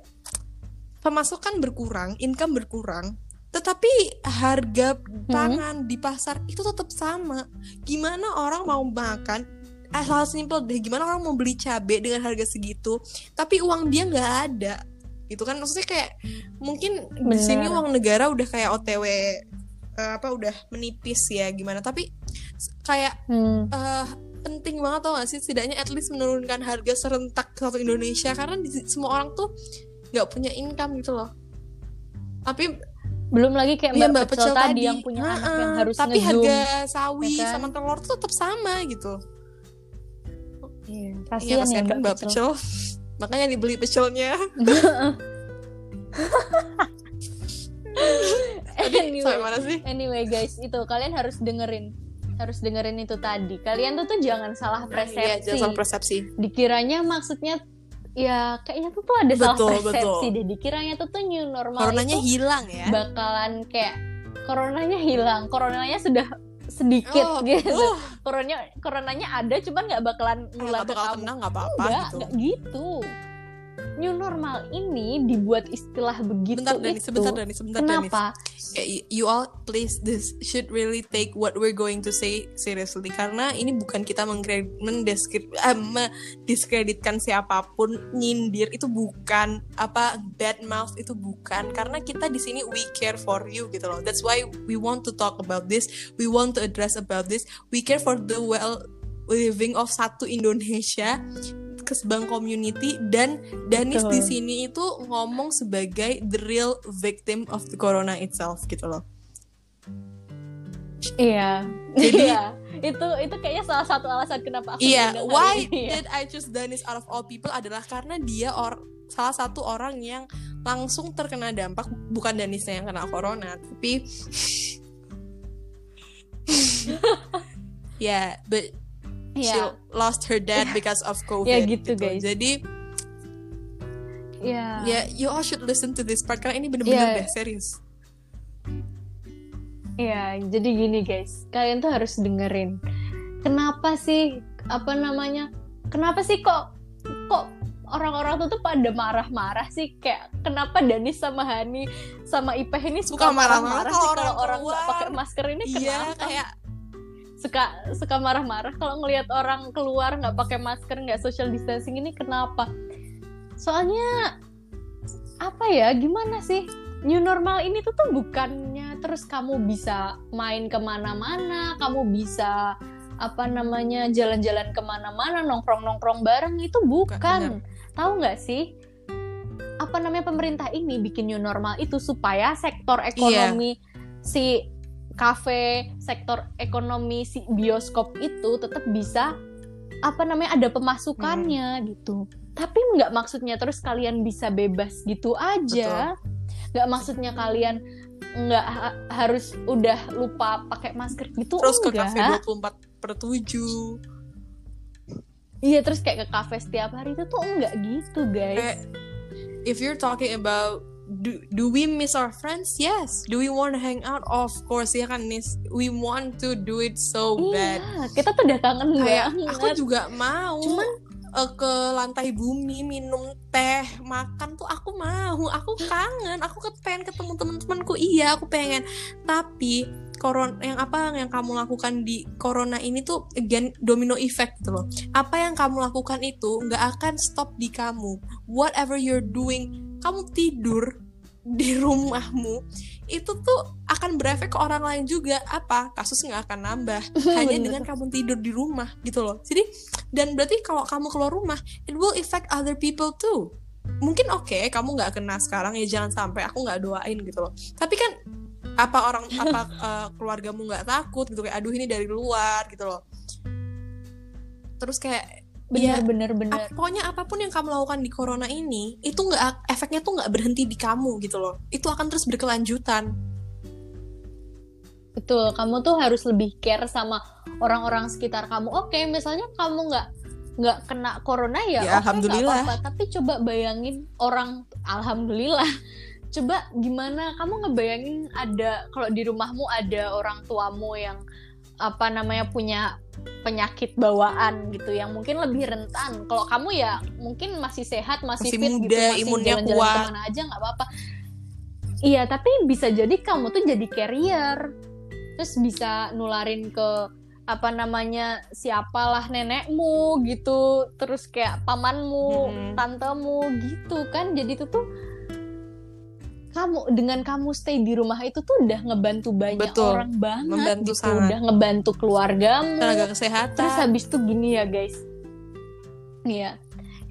pemasukan berkurang income berkurang tetapi harga Hmm. pangan di pasar itu tetap sama. Gimana orang mau makan eh, hal simpel deh gimana orang mau beli cabai dengan harga segitu tapi uang dia nggak ada? Gitu kan maksudnya kayak mungkin di sini uang negara udah kayak OTW eh, apa udah menipis ya gimana. Tapi kayak Hmm. eh, penting banget tau gak sih setidaknya at least menurunkan harga serentak satu Indonesia. Karena di, semua orang tuh nggak punya income gitu loh. Tapi belum lagi kayak Iya, mbak, pecel, tadi yang punya anak yang harus tapi harga sawi ya kan? sama telur tuh tetap sama gitu. Iya, iya kasihan ya kan mbak mbak pecel. pecel. Makanya dibeli pecelnya. Anyway, sampai mana sih? anyway guys itu kalian harus dengerin harus dengerin itu tadi. Kalian tuh tuh jangan salah persepsi Iya, jangan salah persepsi. Dikiranya maksudnya ya kayaknya tuh tuh ada salah Betul, persepsi betul. deh. Dikiranya tuh tuh new normal coronanya itu hilang ya? bakalan kayak coronanya hilang. Coronanya sudah sedikit Oh, gitu. uh, coronanya coronanya ada cuman nggak bakalan nggak bakal kamu. kena nggak apa-apa gitu. enggak gitu. New normal ini dibuat istilah begitu bentar Dani itu. sebentar Dani sebentar Dani. Kenapa? Ya, y- you all please this should really take what we're going to say seriously. Karena ini bukan kita eh, mendiskreditkan siapa pun nyindir. Itu bukan apa bad mouth itu bukan. Karena kita di sini we care for you gitu loh. That's why we want to talk about this. We want to address about this. We care for the well living of satu Indonesia kesebang community dan Danis Betul. di sini itu ngomong sebagai the real victim of the corona itself gitu loh. Iya. Jadi- Iya. itu itu kayaknya salah satu alasan kenapa aku Iya, why hari ini, ya. did I choose Danis out of all people adalah karena dia or salah satu orang yang langsung terkena dampak bukan Danisnya yang kena corona, tapi ya, but she Iya. lost her dad because of COVID. Ya, gitu, guys. Jadi Iya. ya, you all should listen to this part karena ini bener-bener Iya. deh serius. Iya, jadi gini guys, kalian tuh harus dengerin. Kenapa sih apa namanya? Kenapa sih kok kok orang-orang tuh tuh pada marah-marah sih kayak kenapa Danis sama Hani sama Ipeh ini suka marah-marah sih kalau orang nggak pakai masker ini Iya, kenapa? kayak suka suka marah-marah kalau ngelihat orang keluar nggak pakai masker nggak social distancing ini kenapa? Soalnya apa ya gimana sih? New normal ini tuh tuh bukannya terus kamu bisa main ke mana-mana kamu bisa apa namanya jalan-jalan ke mana-mana nongkrong-nongkrong bareng itu bukan. tahu nggak sih? Apa apa namanya pemerintah ini bikin new normal itu supaya sektor ekonomi si kafe, sektor ekonomi si bioskop itu tetap bisa apa namanya ada pemasukannya gitu. Tapi nggak maksudnya terus kalian bisa bebas gitu aja. Nggak maksudnya kalian nggak ha- harus udah lupa pakai masker gitu Terus ke enggak. kafe 24 per 7 Iya terus kayak ke kafe setiap hari itu tuh enggak gitu guys. Kayak, if you're talking about do, do we miss our friends? Yes. Do we want to hang out? Of course, ya kan, Nis. We want to do it so bad. Iya, kita tuh udah kangen Kayak banget. aku juga mau Cuman eh, ke lantai bumi minum teh, makan tuh aku mau. Aku kangen. Aku pengen ketemu teman-temanku. Iya, aku pengen. Tapi koron yang apa yang kamu lakukan di corona ini tuh again domino effect gitu loh. Apa yang kamu lakukan itu nggak akan stop di kamu. Whatever you're doing, kamu tidur di rumahmu itu tuh akan berefek ke orang lain juga. Apa? Kasus nggak akan nambah. Hanya dengan kamu tidur di rumah gitu loh. Jadi dan berarti kalau kamu keluar rumah it will affect other people too. Mungkin oke kamu nggak kena sekarang ya jangan sampai aku nggak doain gitu loh. Tapi kan apa orang apa eh, keluargamu nggak takut gitu kayak aduh ini dari luar gitu loh terus kayak bener ya, bener bener. ap- pokoknya apa pun yang kamu lakukan di corona ini itu nggak efeknya tuh nggak berhenti di kamu gitu loh itu akan terus berkelanjutan Betul, kamu tuh harus lebih care sama orang-orang sekitar kamu. Oke, misalnya kamu nggak nggak kena corona ya, Ya, nggak alhamdulillah. apa-apa. Tapi coba bayangin orang, alhamdulillah. Coba gimana kamu ngebayangin ada kalau di rumahmu ada orang tuamu yang apa namanya punya penyakit bawaan gitu yang mungkin lebih rentan. Kalau kamu ya mungkin masih sehat, masih, Masih fit gitu, muda, masih imunnya jalan-jalan kuat. ke mana aja nggak apa-apa. Iya, tapi bisa jadi kamu tuh jadi carrier. Terus bisa nularin ke apa namanya siapalah nenekmu gitu, terus kayak pamanmu, Mm-mm. tantemu gitu kan. Jadi itu tuh kamu dengan kamu stay di rumah itu tuh udah ngebantu banyak Betul. orang banget Membantu gitu, sangat. udah ngebantu keluargamu. tenaga kesehatan Terus habis itu gini ya guys. Iya.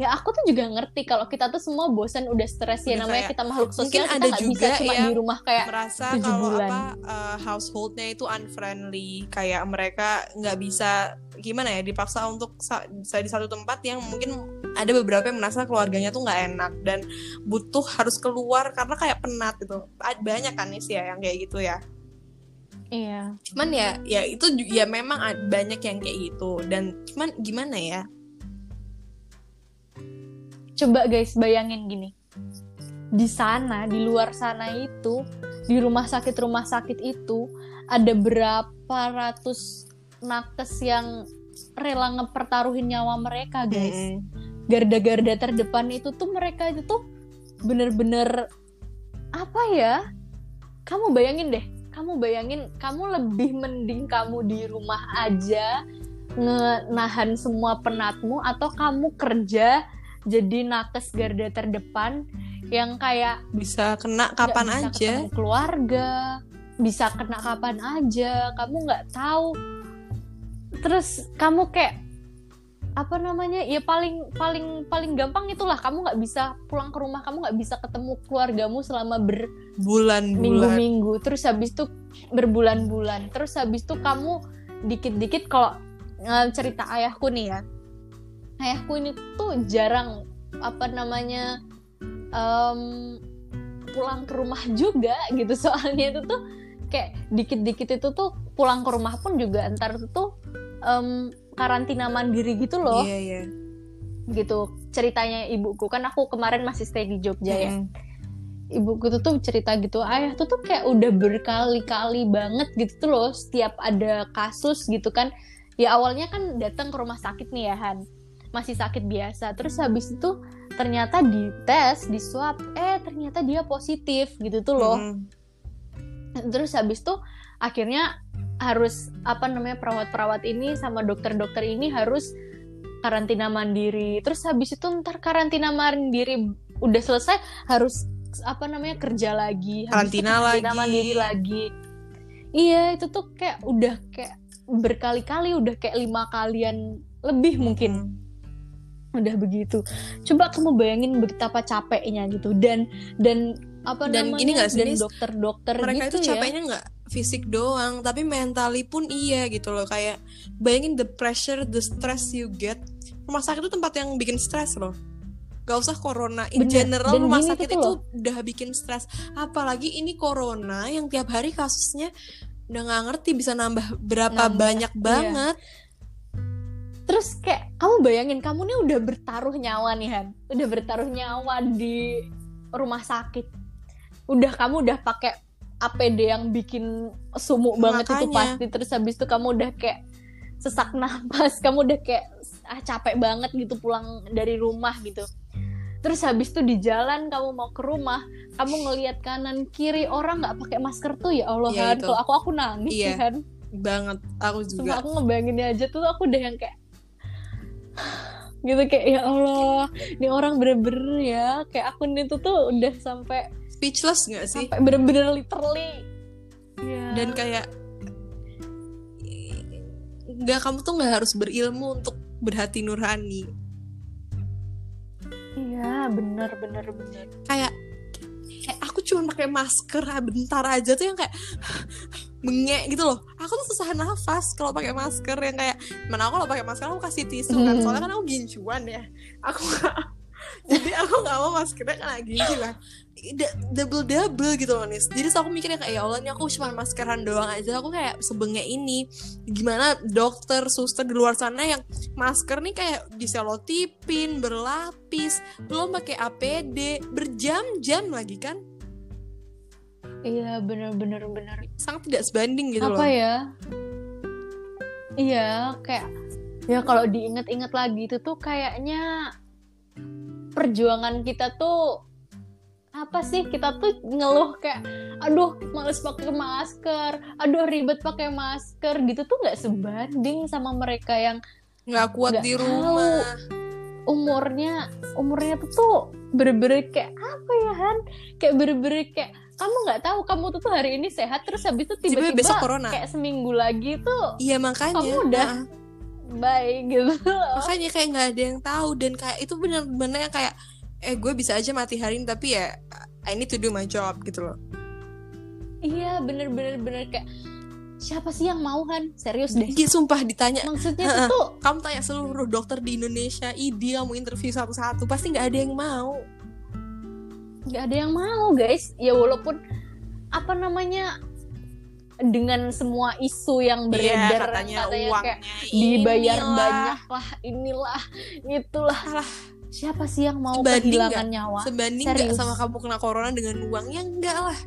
Ya aku tuh juga ngerti kalau kita tuh semua bosan udah stres ya namanya kayak- kita makhluk sosial kita ada nggak juga bisa cuma di rumah kayak merasa kalau bulan. apa uh, householdnya itu unfriendly kayak mereka nggak bisa gimana ya dipaksa untuk sa- di satu tempat yang mungkin ada beberapa yang merasa keluarganya tuh nggak enak dan butuh harus keluar karena kayak penat gitu banyak kan sih ya yang kayak gitu ya Iya. cuman ya ya itu ya memang banyak yang kayak gitu dan cuman gimana ya Coba guys bayangin gini. Di sana, di luar sana itu, di rumah sakit-rumah sakit itu ada berapa ratus nakes yang rela ngepertaruhin nyawa mereka guys. Mm-mm. Garda-garda terdepan itu tuh mereka itu tuh bener-bener apa ya? Kamu bayangin deh kamu bayangin kamu lebih mending kamu di rumah aja ngenahan semua penatmu atau kamu kerja jadi nakes garda terdepan yang kayak bisa kena kapan bisa aja. keluarga bisa kena kapan aja kamu nggak tahu. Terus kamu kayak apa namanya ya paling paling paling gampang itulah. Kamu nggak bisa pulang ke rumah kamu nggak bisa ketemu keluargamu selama bulan-bulan berminggu-minggu. Terus habis itu berbulan-bulan. Terus habis itu kamu dikit-dikit kalau eh, cerita ayahku nih ya. Ayahku ini tuh jarang apa namanya em, pulang ke rumah juga gitu. Soalnya itu tuh kayak dikit-dikit itu tuh pulang ke rumah pun juga ntar itu tuh em, karantina mandiri gitu loh. Iya iya. Gitu ceritanya ibuku. Kan aku kemarin masih stay di Jogja ya. Mm-mm. ibuku tuh tuh cerita gitu ayah tuh tuh kayak udah berkali-kali banget gitu tuh loh setiap ada kasus gitu kan. Ya awalnya kan datang ke rumah sakit nih ya Han. Masih sakit biasa. Terus habis itu ternyata di tes di swab eh ternyata dia positif gitu tuh loh. Mm-mm. terus habis itu akhirnya harus apa namanya perawat-perawat ini sama dokter-dokter ini harus karantina mandiri. Terus habis itu ntar karantina mandiri udah selesai harus apa namanya kerja lagi. Habis itu Karantina lagi. mandiri lagi. Iya itu tuh kayak udah kayak berkali-kali udah kayak lima kalian lebih mungkin. Udah begitu. Coba kamu bayangin betapa capeknya gitu. Dan dan apa Dan namanya gini nggak sih, dan dokter-dokter mereka gitu itu ya. capeknya nggak fisik doang tapi mentally pun iya gitu loh. Kayak bayangin the pressure the stress you get. Rumah sakit itu tempat yang bikin stres loh. Gak usah corona. In Bener. general Dan rumah sakit gitu itu loh. udah bikin stres apalagi ini corona yang tiap hari kasusnya udah nggak ngerti bisa nambah berapa Nambah, banyak iya. banget. Terus kayak kamu bayangin kamu nih udah bertaruh nyawa nih Han. Udah bertaruh nyawa di rumah sakit. Udah kamu udah pakai APD yang bikin sumuk banget itu Makanya. pasti terus habis itu kamu udah kayak sesak napas kamu udah kayak ah capek banget gitu pulang dari rumah gitu terus habis itu di jalan kamu mau ke rumah kamu ngelihat kanan kiri orang nggak pakai masker tuh ya Allah Iya, Han itu. kalau aku aku nangis Iya. Han banget aku juga aku ngebayanginnya aja tuh aku udah yang kayak gitu kayak ya Allah ini orang bener-bener ya kayak aku nih tuh tuh udah sampai speechless nggak sih? Sampai bener-bener literally. Ya. dan kayak nggak kamu tuh nggak harus berilmu untuk berhati nurani. Iya bener bener bener. Kayak kayak aku cuma pakai masker ah, bentar aja tuh yang kayak bengek gitu loh. Aku tuh susah nafas kalau pakai masker yang kayak mana aku kalau pakai masker aku kasih tisu kan? Hmm. soalnya kan aku gincuan ya. Aku nggak jadi aku nggak mau maskernya kena gincu kan double double gitu loh nis. Jadi so aku mikirnya kayak ya Allah ini aku cuma maskeran doang aja. Aku kayak sebengek ini gimana dokter suster di luar sana yang masker nih kayak diselotipin berlapis belum pakai APD berjam-jam lagi kan? Iya bener bener sangat tidak sebanding gitu apa loh. ya? Iya kayak ya kalau diinget-inget lagi itu tuh kayaknya perjuangan kita tuh apa sih? Kita tuh ngeluh kayak aduh males pakai masker aduh ribet pakai masker gitu tuh nggak sebanding sama mereka yang nggak kuat Nggak di tahu. rumah. umurnya umurnya tuh tuh bener-bener kayak apa ya Han? Kayak bener-bener kayak kamu nggak tahu kamu tuh, tuh hari ini sehat terus habis itu tiba-tiba tiba-tiba besok corona. kayak seminggu lagi tuh iya makanya. Kamu udah Nah, baik gitu. Makanya kayak nggak ada yang tahu dan kayak itu benar-benar yang kayak eh gue bisa aja mati hari ini tapi ya I need to do my job gitu loh. Iya bener-bener bener kayak siapa sih yang mau Han? Serius deh. Iya sumpah ditanya. Maksudnya itu tuh kamu tanya seluruh dokter di Indonesia ID kamu interview satu-satu pasti nggak ada yang mau. Nggak ada yang mau guys. Ya walaupun apa namanya dengan semua isu yang Iya, beredar katanya, katanya uangnya kayak dibayar inilah. banyak lah inilah itulah. Alah. siapa sih yang mau Sebanding kehilangan nyawa? Sebanding Serius. sama kamu kena corona dengan uangnya? Enggak lah.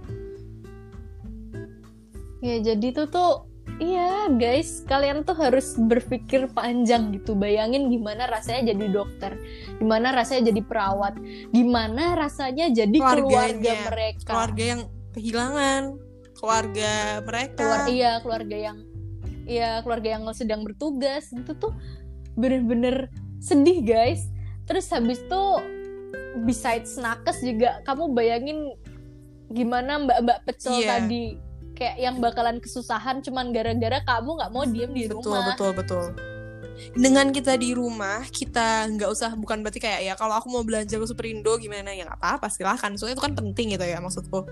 Ya jadi tuh tuh iya guys kalian tuh harus berpikir panjang gitu. Bayangin gimana rasanya jadi dokter gimana rasanya jadi perawat gimana rasanya jadi keluarga mereka. Keluarga yang kehilangan keluarga mereka. Keluar iya keluarga yang iya keluarga yang sedang bertugas. Itu tuh bener-bener sedih guys. Terus habis itu besides nakes juga kamu bayangin gimana mbak-mbak pecel Iya. tadi. Kayak yang bakalan kesusahan cuman gara-gara kamu nggak mau diem di betul rumah. betul betul dengan kita di rumah kita nggak usah bukan berarti kayak ya kalau aku mau belanja ke Superindo gimana ya nggak apa-apa silahkan. Soalnya itu kan penting gitu ya maksudku.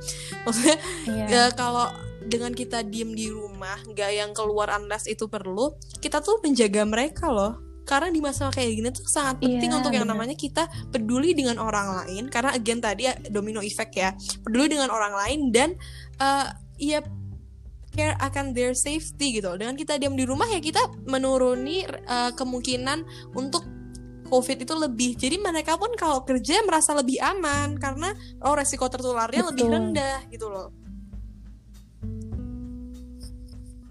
Maksudnya Iya. ya kalau dengan kita diem di rumah nggak yang keluar unless itu perlu kita tuh menjaga mereka loh. Karena di masa kayak gini tuh sangat penting Iya, untuk yang bener. namanya kita peduli dengan orang lain. Karena again tadi ya, domino effect ya. Peduli dengan orang lain dan eh ya care akan their safety gitu dengan kita diam di rumah ya kita menuruni eh, kemungkinan untuk COVID itu lebih jadi mereka pun kalau kerja merasa lebih aman karena oh resiko tertularnya lebih Betul. rendah gitu loh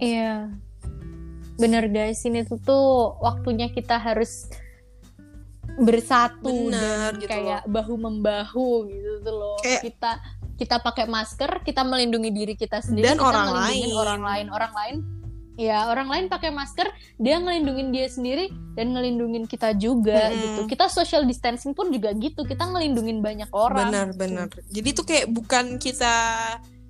Iya. Bener guys, ini tuh tuh waktunya kita harus bersatu Bener, dan gitu kayak bahu membahu gitu tuh loh. Kayak- Kita kita pakai masker, kita melindungi diri kita sendiri Dan kita orang lain. orang lain, orang lain. Ya, orang lain pakai masker, dia ngelindungin dia sendiri dan ngelindungin kita juga Mm-mm. gitu. Kita social distancing pun juga gitu, kita ngelindungin banyak orang. benar gitu. benar jadi tuh kayak bukan kita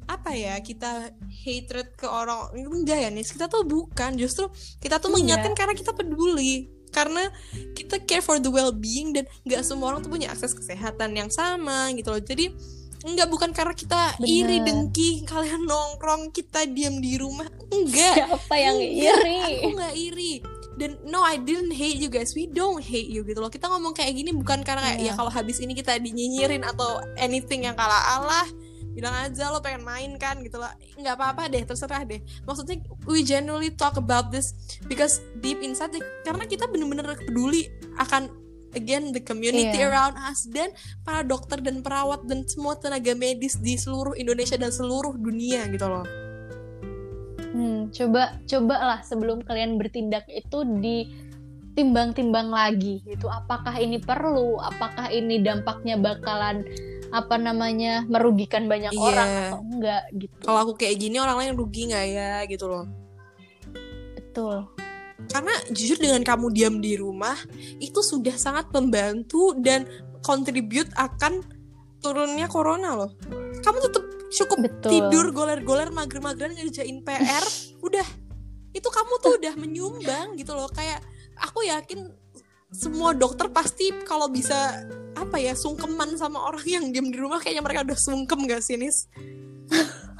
apa ya kita hatred ke orang enggak ya nih kita tuh bukan justru kita tuh Iya. mengingatkan karena kita peduli karena kita care for the well being dan nggak semua orang tuh punya akses kesehatan yang sama gitu loh jadi Enggak bukan karena kita Bener. iri dengki kalian nongkrong kita diam di rumah. Enggak. Siapa yang Enggak, iri? aku nggak iri. Dan no I didn't hate you guys. We don't hate you gitu loh. Kita ngomong kayak gini bukan karena kayak Iya. ya kalau habis ini kita dinyinyirin atau anything yang kalah Allah bilang aja lo pengen main kan gitu loh. Nggak apa-apa deh terserah deh. Maksudnya we genuinely talk about this because deep inside karena kita bener-bener peduli akan again the community Iya. around us dan para dokter dan perawat dan semua tenaga medis di seluruh Indonesia dan seluruh dunia gitu loh Hmm, coba coba lah sebelum kalian bertindak itu ditimbang-timbang lagi gitu. Apakah ini perlu? Apakah ini dampaknya bakalan apa namanya merugikan banyak Iya. orang atau enggak gitu. kalau aku kayak gini orang lain rugi nggak ya gitu loh Betul. Karena jujur dengan kamu diam di rumah itu sudah sangat membantu dan contribute akan turunnya corona loh kamu tetap cukup Betul. tidur goler-goler mager-mageran ngerjain PR udah itu kamu tuh udah menyumbang gitu loh kayak aku yakin semua dokter pasti kalau bisa apa ya sungkeman sama orang yang diam di rumah kayaknya mereka udah sungkem gak sih Nis?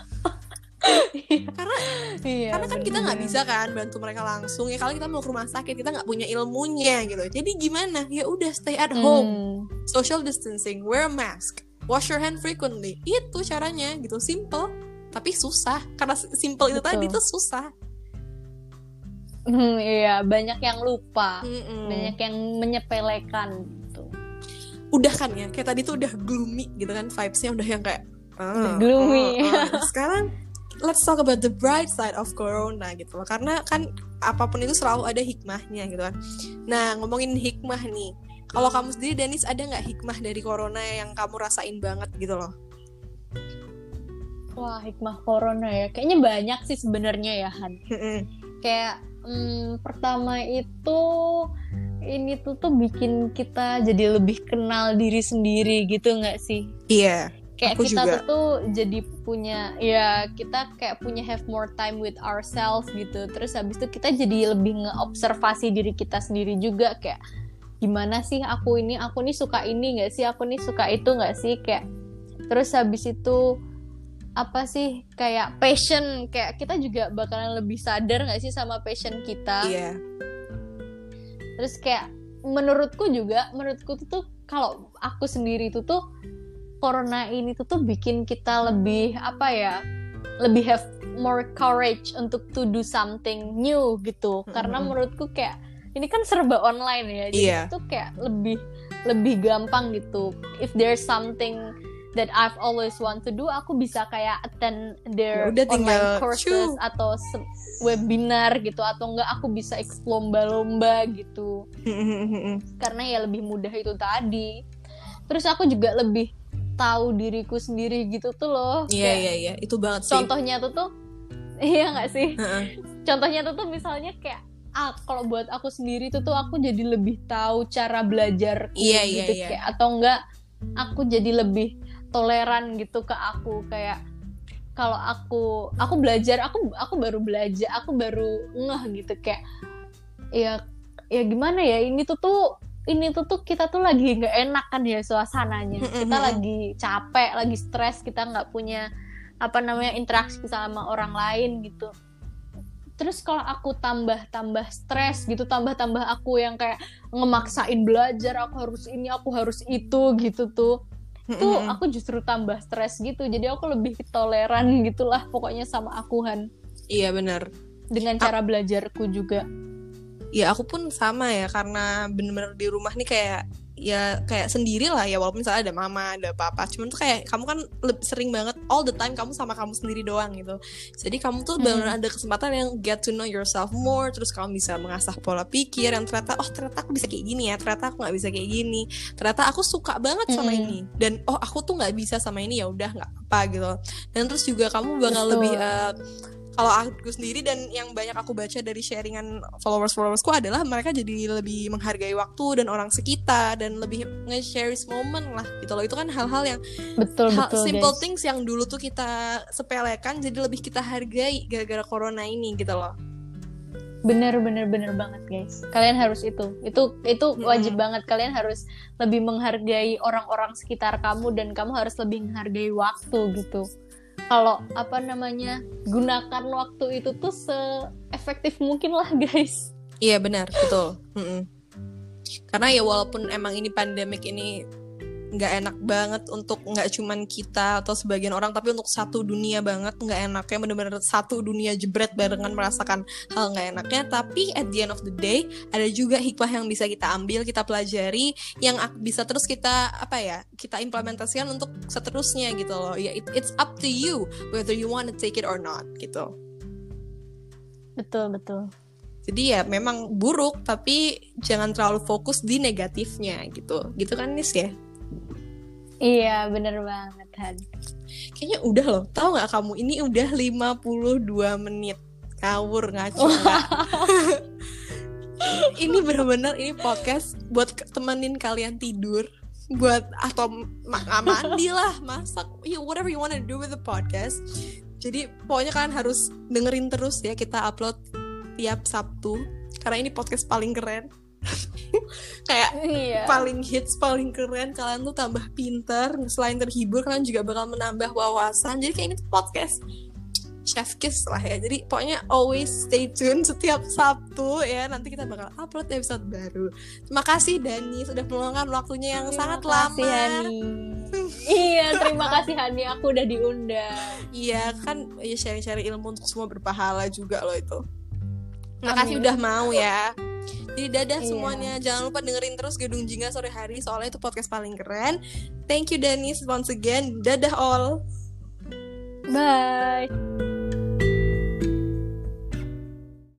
karena Iya. karena kan kita nggak bener. bisa kan bantu mereka langsung ya kalau kita mau ke rumah sakit kita nggak punya ilmunya gitu jadi gimana ya udah stay at home Hmm, social distancing wear a mask wash your hand frequently itu caranya gitu simple tapi susah karena simple itu Betul. tadi itu susah hmm, iya, banyak yang lupa, Mm-mm. banyak yang menyepelekan gitu. udah kan ya kayak tadi tuh udah gloomy gitu kan vibesnya udah yang kayak ah, gloomy. ah, ah. sekarang let's talk about the bright side of corona gitu loh. Karena kan apa pun itu selalu ada hikmahnya gitu kan. Nah ngomongin hikmah nih. Kalau kamu sendiri Dennis ada nggak hikmah dari corona yang kamu rasain banget gitu loh? Wah, hikmah corona ya. Kayaknya banyak sih sebenarnya ya, Han. kayak hmm, pertama itu ini tuh tuh bikin kita jadi lebih kenal diri sendiri gitu nggak sih? Iya kayak Aku kita juga. tuh jadi punya ya kita kayak punya have more time with ourselves gitu. Terus habis itu kita jadi lebih ngeobservasi diri kita sendiri juga. Kayak gimana sih aku ini? Aku nih suka ini nggak sih? Aku nih suka itu nggak sih? Kayak terus habis itu apa sih kayak passion. Kayak kita juga bakalan lebih sadar nggak sih sama passion kita? Iya. Terus kayak menurutku juga menurutku tuh, tuh kalau aku sendiri itu tuh corona ini tuh tuh bikin kita lebih apa ya lebih have more courage untuk to do something new gitu. Karena Mm-mm. menurutku kayak ini kan serba online ya jadi Iya. itu kayak lebih lebih gampang gitu. If there's something that I've always want to do aku bisa kayak attend Ya their udah tinggal online courses atau webinar gitu atau enggak aku bisa ikut lomba-lomba gitu. Karena ya lebih mudah itu tadi. Terus aku juga lebih tahu diriku sendiri gitu tuh loh. Iya iya iya. Itu banget sih. contohnya tuh tuh iya nggak sih? Contohnya tuh tuh misalnya kayak ah kalau buat aku sendiri tuh tuh aku jadi lebih tahu cara belajar Iya, iya, gitu iya. kayak atau enggak aku jadi lebih toleran gitu ke aku. Kayak kalau aku aku belajar aku aku baru belajar aku baru ngeh gitu kayak ya ya gimana ya ini tuh tuh ini tuh tuh kita tuh lagi nggak enak kan ya suasananya. Kita lagi capek lagi stres kita nggak punya apa namanya interaksi sama orang lain gitu. Terus kalau aku tambah tambah stres gitu tambah tambah aku yang kayak ngemaksain belajar aku harus ini aku harus itu gitu tuh tuh aku justru tambah stres gitu. Jadi aku lebih toleran gitulah pokoknya sama aku Han. Iya benar dengan cara belajarku juga ya aku pun sama ya karena bener-bener di rumah nih kayak ya kayak sendiri lah ya walaupun misalnya ada mama ada papa cuman tuh kayak kamu kan leb- sering banget all the time kamu sama kamu sendiri doang gitu jadi kamu tuh Hmm. benar ada kesempatan yang get to know yourself more terus kamu bisa mengasah pola pikir yang ternyata oh ternyata aku bisa kayak gini ya ternyata aku nggak bisa kayak gini ternyata aku suka banget sama Mm-mm. ini dan oh aku tuh nggak bisa sama ini ya udah nggak apa gitu dan terus juga kamu bakal Betul. lebih eh, kalau aku sendiri dan yang banyak aku baca dari sharingan followers followersku adalah mereka jadi lebih menghargai waktu dan orang sekitar dan lebih nge-share moment lah gitu loh. Itu kan hal-hal yang betul hal, betul simple guys. things yang dulu tuh kita sepelekan jadi lebih kita hargai gara-gara corona ini gitu loh. Bener bener bener banget guys. Kalian harus itu. Itu itu wajib banget. Kalian harus lebih menghargai orang-orang sekitar kamu dan kamu harus lebih menghargai waktu gitu kalau apa namanya gunakan waktu itu tuh seefektif mungkin lah guys. Iya benar. Betul. Mm -mm. karena ya walaupun emang ini pandemik ini nggak enak banget untuk nggak cuman kita atau sebagian orang tapi untuk satu dunia banget nggak enaknya bener-bener satu dunia jebret barengan merasakan hal nggak enaknya. Tapi at the end of the day ada juga hikmah yang bisa kita ambil kita pelajari yang bisa terus kita apa ya kita implementasikan untuk seterusnya gitu loh. Ya it, it's up to you whether you want to take it or not gitu. Betul betul. Jadi ya memang buruk tapi jangan terlalu fokus di negatifnya gitu. Gitu kan Nis ya Iya, bener banget, Han. Kayaknya udah loh. Tahu nggak kamu? Ini udah 52 menit. Kawur ngaco. Ini bener-bener ini podcast buat temenin kalian tidur. Buat atau mandi lah masak whatever you wanna do with the podcast. Jadi pokoknya kalian harus dengerin terus ya kita upload tiap Sabtu. Karena ini podcast paling keren kayak iya. paling hits paling keren kalian tuh tambah pinter. Selain terhibur kalian juga bakal menambah wawasan. Jadi kayak ini tuh podcast. Chef kiss lah ya. Jadi pokoknya always stay tune setiap Sabtu ya. Nanti kita bakal upload episode baru. Terima kasih Dani sudah meluangkan waktunya yang terima sangat lama Hani. iya terima kasih Hani. Aku udah diundang. Iya kan ya sharing-sharing ilmu untuk semua berpahala juga loh itu. Makasih udah mau ya. Jadi dadah iya. semuanya. Jangan lupa dengerin terus Gedung Jingga sore hari soalnya itu podcast paling keren. Thank you Dennis once again. Dadah all. Bye.